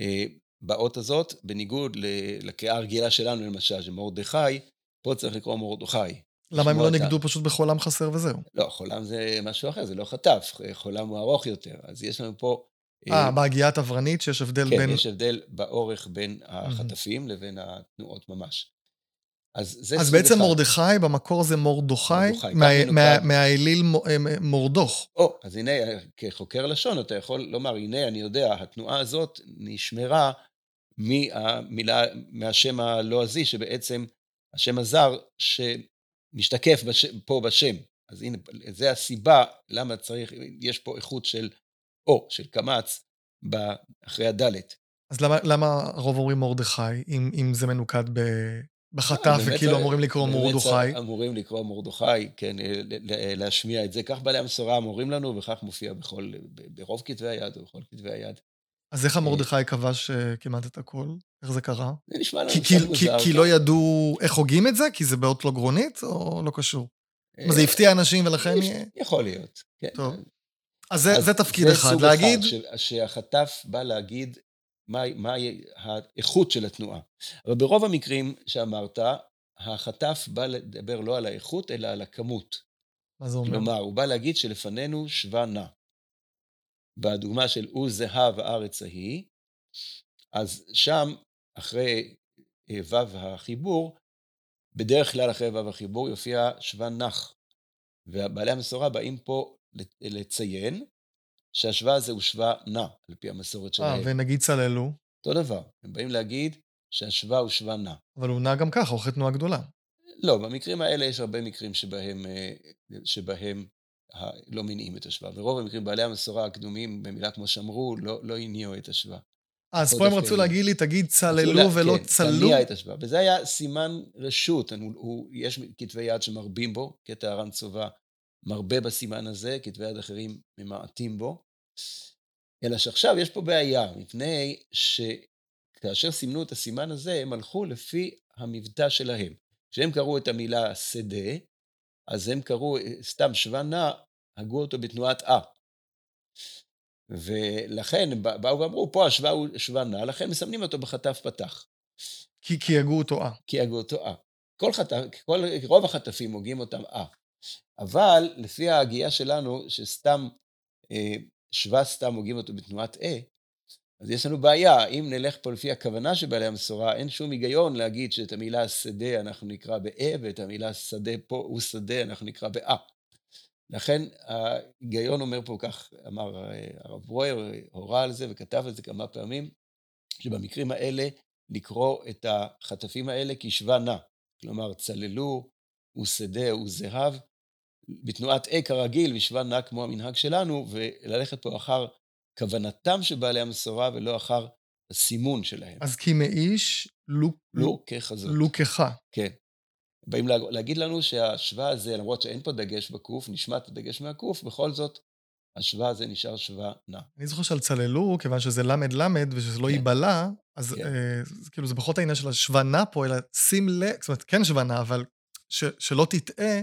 אה, באות הזאת, בניגוד לקריאה הרגילה שלנו, למשל, של מרדכי, פה צריך לקרוא מרדכי. למה הם לא נגדו פשוט בחולם חסר וזהו? לא, חולם זה משהו אחר, זה לא חטף, חולם הוא ארוך יותר. אז יש לנו פה אה, בהגייה התברנית שיש הבדל כן, בין... כן, יש הבדל באורך בין החטפים לבין התנועות ממש. אז זה אז בעצם אחד. מרדכי, במקור זה מרדכי, מהאליל מורדוך. או, אז הנה, כחוקר לשון אתה יכול לומר, הנה, אני יודע, התנועה הזאת נשמרה מהמילה, מהשם הלועזי, שבעצם השם הזר שמשתקף בש, פה בשם. אז הנה, זה הסיבה למה צריך, יש פה איכות של או של קמץ אחרי הדלת. אז למה, למה הרוב אומרים מרדכי, אם, אם זה מנוקד ב, בחטף וכאילו אמורים לקרוא מרדכי? אמורים לקרוא מרדכי, כן, להשמיע את זה. כך בעלי המסורה אמורים לנו, וכך מופיע בכל, ברוב כתבי היד ובכל כתבי היד. אז איך המרדכי כבש אה, כמעט את הכל? איך זה קרה? זה נשמע לנו קצת מוזר. כי, כי לא ידעו איך הוגים את זה? כי זה באות לא גרונית, או לא קשור? זה אה, הפתיע אנשים ולכן... יכול להיות, כן. טוב. אז זה, תפקיד אחד, להגיד... זה סוג אחד, שהחטף בא להגיד מהי מה האיכות של התנועה. אבל ברוב המקרים שאמרת, החטף בא לדבר לא על האיכות, אלא על הכמות. מה זה אומר? כלומר, הוא בא להגיד שלפנינו שווה נע. בדוגמה של הוא זהב הארץ ההיא, אז שם, אחרי אה, ו' החיבור, בדרך כלל אחרי ו' החיבור יופיע שווה נח. ובעלי המסורה באים פה לציין שהשוואה הזה הוא שוואה נע, על פי המסורת אה, שלהם. אה, ונגיד צללו? אותו דבר. הם באים להגיד שהשוואה הוא שוואה נע. אבל הוא נע גם ככה, אוכל תנועה גדולה. לא, במקרים האלה יש הרבה מקרים שבהם, אה, שבהם לא מניעים את השוואה. ורוב המקרים בעלי המסורה הקדומים, במילה כמו שאמרו, לא, לא הניעו את השוואה. אז פה הם רצו להגיד לי, תגיד צללו ולא כן, צלו? תניע את השוואה. וזה היה סימן רשות. הוא, הוא, יש כתבי יד שמרבים בו, קטע הר"ן צובה מרבה בסימן הזה, כתבי יד אחרים ממעטים בו. אלא שעכשיו יש פה בעיה, מפני שכאשר סימנו את הסימן הזה, הם הלכו לפי המבטא שלהם. כשהם קראו את המילה שדה, אז הם קראו סתם שווה נע, הגו אותו בתנועת אה. ולכן הם באו ואמרו, פה השווה הוא שווה נע, לכן מסמנים אותו בחטף פתח. כי, כי הגו אותו אה. כי הגו אותו אה. כל חטף, כל, רוב החטפים הוגים אותם אה. אבל לפי ההגייה שלנו, שסתם, אה, שווה סתם הוגים אותו בתנועת אה, אז יש לנו בעיה, אם נלך פה לפי הכוונה של בעלי המסורה, אין שום היגיון להגיד שאת המילה שדה אנחנו נקרא באה, ואת המילה שדה פה הוא שדה אנחנו נקרא באה. לכן ההיגיון אומר פה כך, אמר אה, הרב ברויר, הורה על זה וכתב על זה כמה פעמים, שבמקרים האלה לקרוא את החטפים האלה כשווה נע. כלומר, צללו, ושדה וזהב, בתנועת אה כרגיל, ושבא נע כמו המנהג שלנו, וללכת פה אחר כוונתם של בעלי המסורה ולא אחר הסימון שלהם. אז כי מאיש לוק... לוקחה זאת. לוקחה. כן. באים להגיד לנו שהשבא הזה, למרות שאין פה דגש בקוף, נשמט הדגש מהקוף, בכל זאת, השבא הזה נשאר שבא נע. אני זוכר שעל צללו, כיוון שזה למד למד ושזה לא כן. ייבלע, אז כן. אה, כאילו זה פחות העניין של השבא נע פה, אלא שים לב, זאת אומרת, כן שבא נע, אבל ש, שלא תטעה,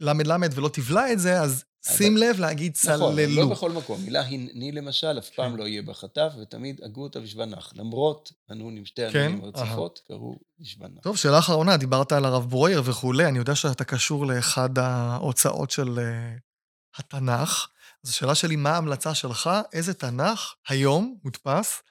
למד ולא תבלע את זה, אז שים לב להגיד צללו. נכון, לא בכל מקום. מילה הנני למשל, אף פעם כן. לא יהיה בחטף, ותמיד הגו אותה בשבנח. למרות הנון עם שתי כן, הנונים הרציפות, קראו בשבנח. טוב, שאלה אחרונה, דיברת על הרב ברויר וכולי, אני יודע שאתה קשור לאחד ההוצאות של אה, התנ"ך. אז השאלה שלי, מה ההמלצה שלך? איזה תנ"ך היום מודפס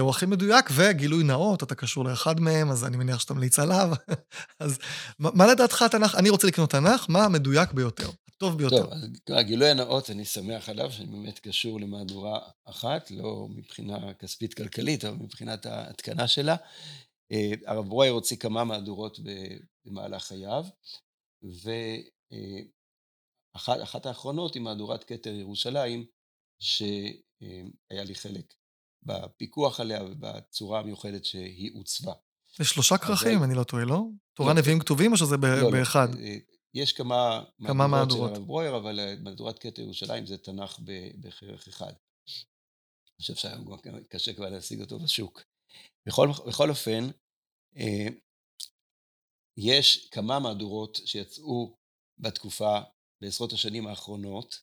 הוא הכי מדויק, וגילוי נאות, אתה קשור לאחד מהם, אז אני מניח שאתה מליץ עליו. אז מה לדעתך התנ"ך? אני רוצה לקנות תנ"ך, מה המדויק ביותר? הטוב ביותר. טוב, אז הגילוי הנאות, אני שמח עליו, שאני באמת קשור למהדורה אחת, לא מבחינה כספית-כלכלית, אבל מבחינת ההתקנה שלה. אה, הרב ברויר הוציא כמה מהדורות במהלך חייו, ואחת האחרונות היא מהדורת כתר ירושלים, שהיה לי חלק בפיקוח עליה ובצורה המיוחדת שהיא עוצבה. זה שלושה כרכים, אם אני לא טועה, לא? תורה לא, נביאים כתובים או שזה לא, לא. באחד? אה, יש כמה, כמה מהדורות של הרב ברויר, אבל אה, מהדורת קטע ירושלים זה תנ"ך בכרך אחד. אני חושב שהיום קשה כבר להשיג אותו בשוק. בכל, בכל אופן, אה, יש כמה מהדורות שיצאו בתקופה, בעשרות השנים האחרונות,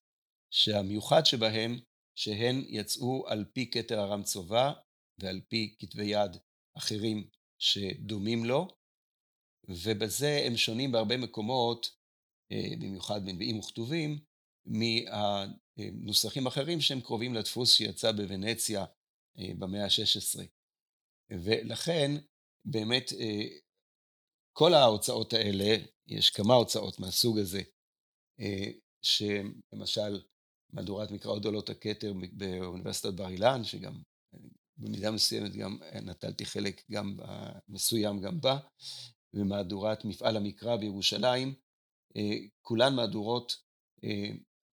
שהמיוחד שבהם שהן יצאו על פי כתר ארם צובה ועל פי כתבי יד אחרים שדומים לו, ובזה הם שונים בהרבה מקומות, אה, במיוחד בנביאים וכתובים, מהנוסחים אחרים שהם קרובים לדפוס שיצא בוונציה אה, במאה ה-16. ולכן באמת אה, כל ההוצאות האלה, יש כמה הוצאות מהסוג הזה, שלמשל מהדורת מקראות עולות הכתר באוניברסיטת בר אילן, שגם במידה מסוימת גם נטלתי חלק גם מסוים גם בה, ומהדורת מפעל המקרא בירושלים, אה, כולן מהדורות אה,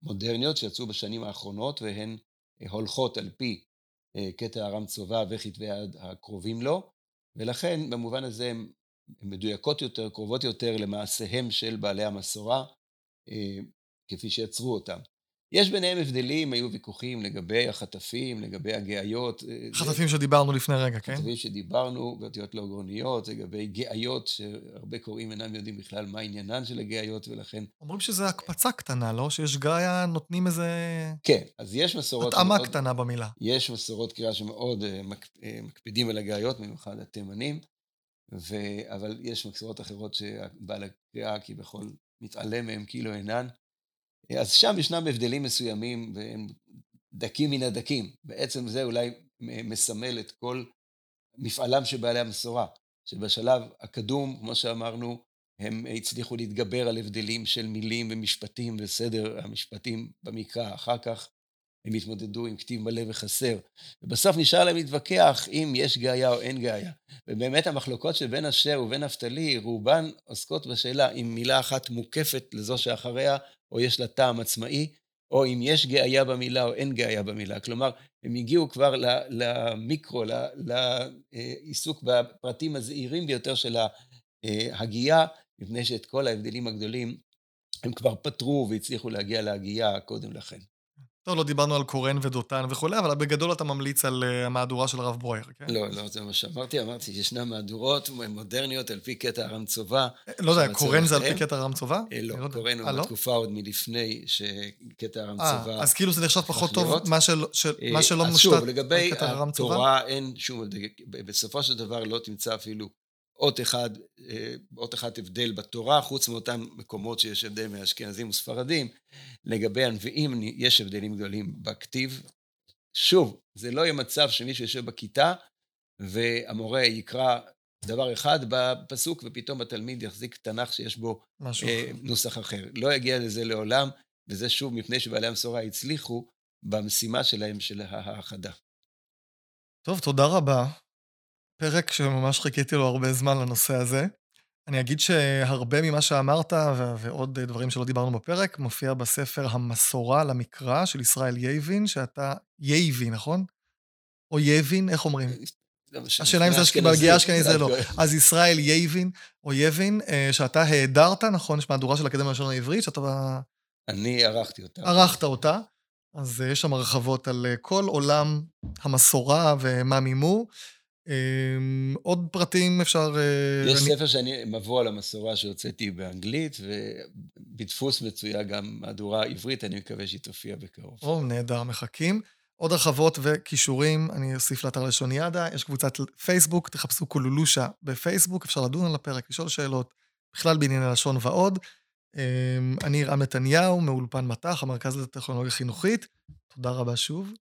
מודרניות שיצאו בשנים האחרונות והן אה, הולכות על פי קטע ארם צובה וכתבי היד הקרובים לו, ולכן במובן הזה הן מדויקות יותר, קרובות יותר למעשיהם של בעלי המסורה, כפי שיצרו אותם. יש ביניהם הבדלים, היו ויכוחים לגבי החטפים, לגבי הגאיות. אה, חטפים שדיברנו לפני רגע, כן? חטפים שדיברנו באותיות לא גרוניות, לגבי גאיות, שהרבה קוראים אינם יודעים בכלל מה עניינן של הגאיות, ולכן... אומרים שזה הקפצה קטנה, לא? שיש גאיה, נותנים איזה... כן, אז יש מסורות... התאמה שמאוד, קטנה במילה. יש מסורות קריאה שמאוד אה, אה, מקפידים על הגאיות, במיוחד התימנים, ו... אבל יש מסורות אחרות שבעל הקריאה כביכול מתעלם מהם כאילו אינן. אז שם ישנם הבדלים מסוימים, והם דקים מן הדקים. בעצם זה אולי מסמל את כל מפעלם של בעלי המסורה, שבשלב הקדום, כמו שאמרנו, הם הצליחו להתגבר על הבדלים של מילים ומשפטים וסדר המשפטים במקרא. אחר כך הם התמודדו עם כתיב מלא וחסר. ובסוף נשאר להם להתווכח אם יש גאיה או אין גאיה. ובאמת המחלוקות שבין אשר ובין נפתלי, רובן עוסקות בשאלה אם מילה אחת מוקפת לזו שאחריה, או יש לה טעם עצמאי, או אם יש גאיה במילה או אין גאיה במילה. כלומר, הם הגיעו כבר למיקרו, לעיסוק בפרטים הזעירים ביותר של ההגייה, מפני שאת כל ההבדלים הגדולים הם כבר פתרו והצליחו להגיע להגייה קודם לכן. טוב, לא דיברנו על קורן ודותן וכולי, אבל בגדול אתה ממליץ על uh, המהדורה של הרב ברויר, כן? לא, לא, זה מה שאמרתי, אמרתי שישנן מהדורות מודרניות על פי קטע הרם צובה. אה, לא יודע, קורן זה על פי קטע הרם צובה? אה, לא, לא קורן הוא לא? בתקופה עוד מלפני שקטע הרם צובה... אז כאילו זה נחשב פחות טוב, מה שלא מושתת על קטע הרם צובה? לגבי התורה אין שום... בסופו של דבר לא תמצא אפילו אות אחד, אה, אות אחד הבדל בתורה, חוץ מאותם מקומות שיש הבדל מאשכנזים וספרדים. לגבי הנביאים יש הבדלים גדולים בכתיב. שוב, זה לא יהיה מצב שמישהו יושב בכיתה והמורה יקרא דבר אחד בפסוק ופתאום התלמיד יחזיק תנ"ך שיש בו אה, נוסח אחר. לא יגיע לזה לעולם, וזה שוב מפני שבעלי המסורה הצליחו במשימה שלהם של האחדה. טוב, תודה רבה. פרק שממש חיכיתי לו הרבה זמן לנושא הזה. אני אגיד שהרבה ממה שאמרת, ו- ועוד דברים שלא דיברנו בפרק, מופיע בספר המסורה למקרא של ישראל יייבין, שאתה... יייבין, נכון? או יבין, איך אומרים? השאלה אם זה מגיע אשכנזי זה לא. אז ישראל יייבין, או יבין, אה, שאתה העדרת, נכון? יש מהדורה של האקדמיה ללשון העברית, שאתה... אני ערכתי אותה. ערכת אותה. אז יש שם הרחבות על כל עולם המסורה ומה מימו. אמ, עוד פרטים אפשר... אה, יש אני... ספר שאני, מבוא על המסורה שהוצאתי באנגלית, ובדפוס מצויה גם מהדורה עברית, אני מקווה שהיא תופיע בקרוב. או, נהדר, מחכים. עוד הרחבות וכישורים, אני אוסיף לאתר לשוניאדה, יש קבוצת פייסבוק, תחפשו קולולושה בפייסבוק, אפשר לדון על הפרק, לשאול שאלות, בכלל בענייני לשון ועוד. אמ, אני רם נתניהו, מאולפן מט"ח, המרכז לטכנולוגיה חינוכית. תודה רבה שוב,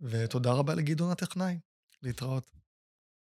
ותודה רבה לגדעון הטכנאי. להתראות.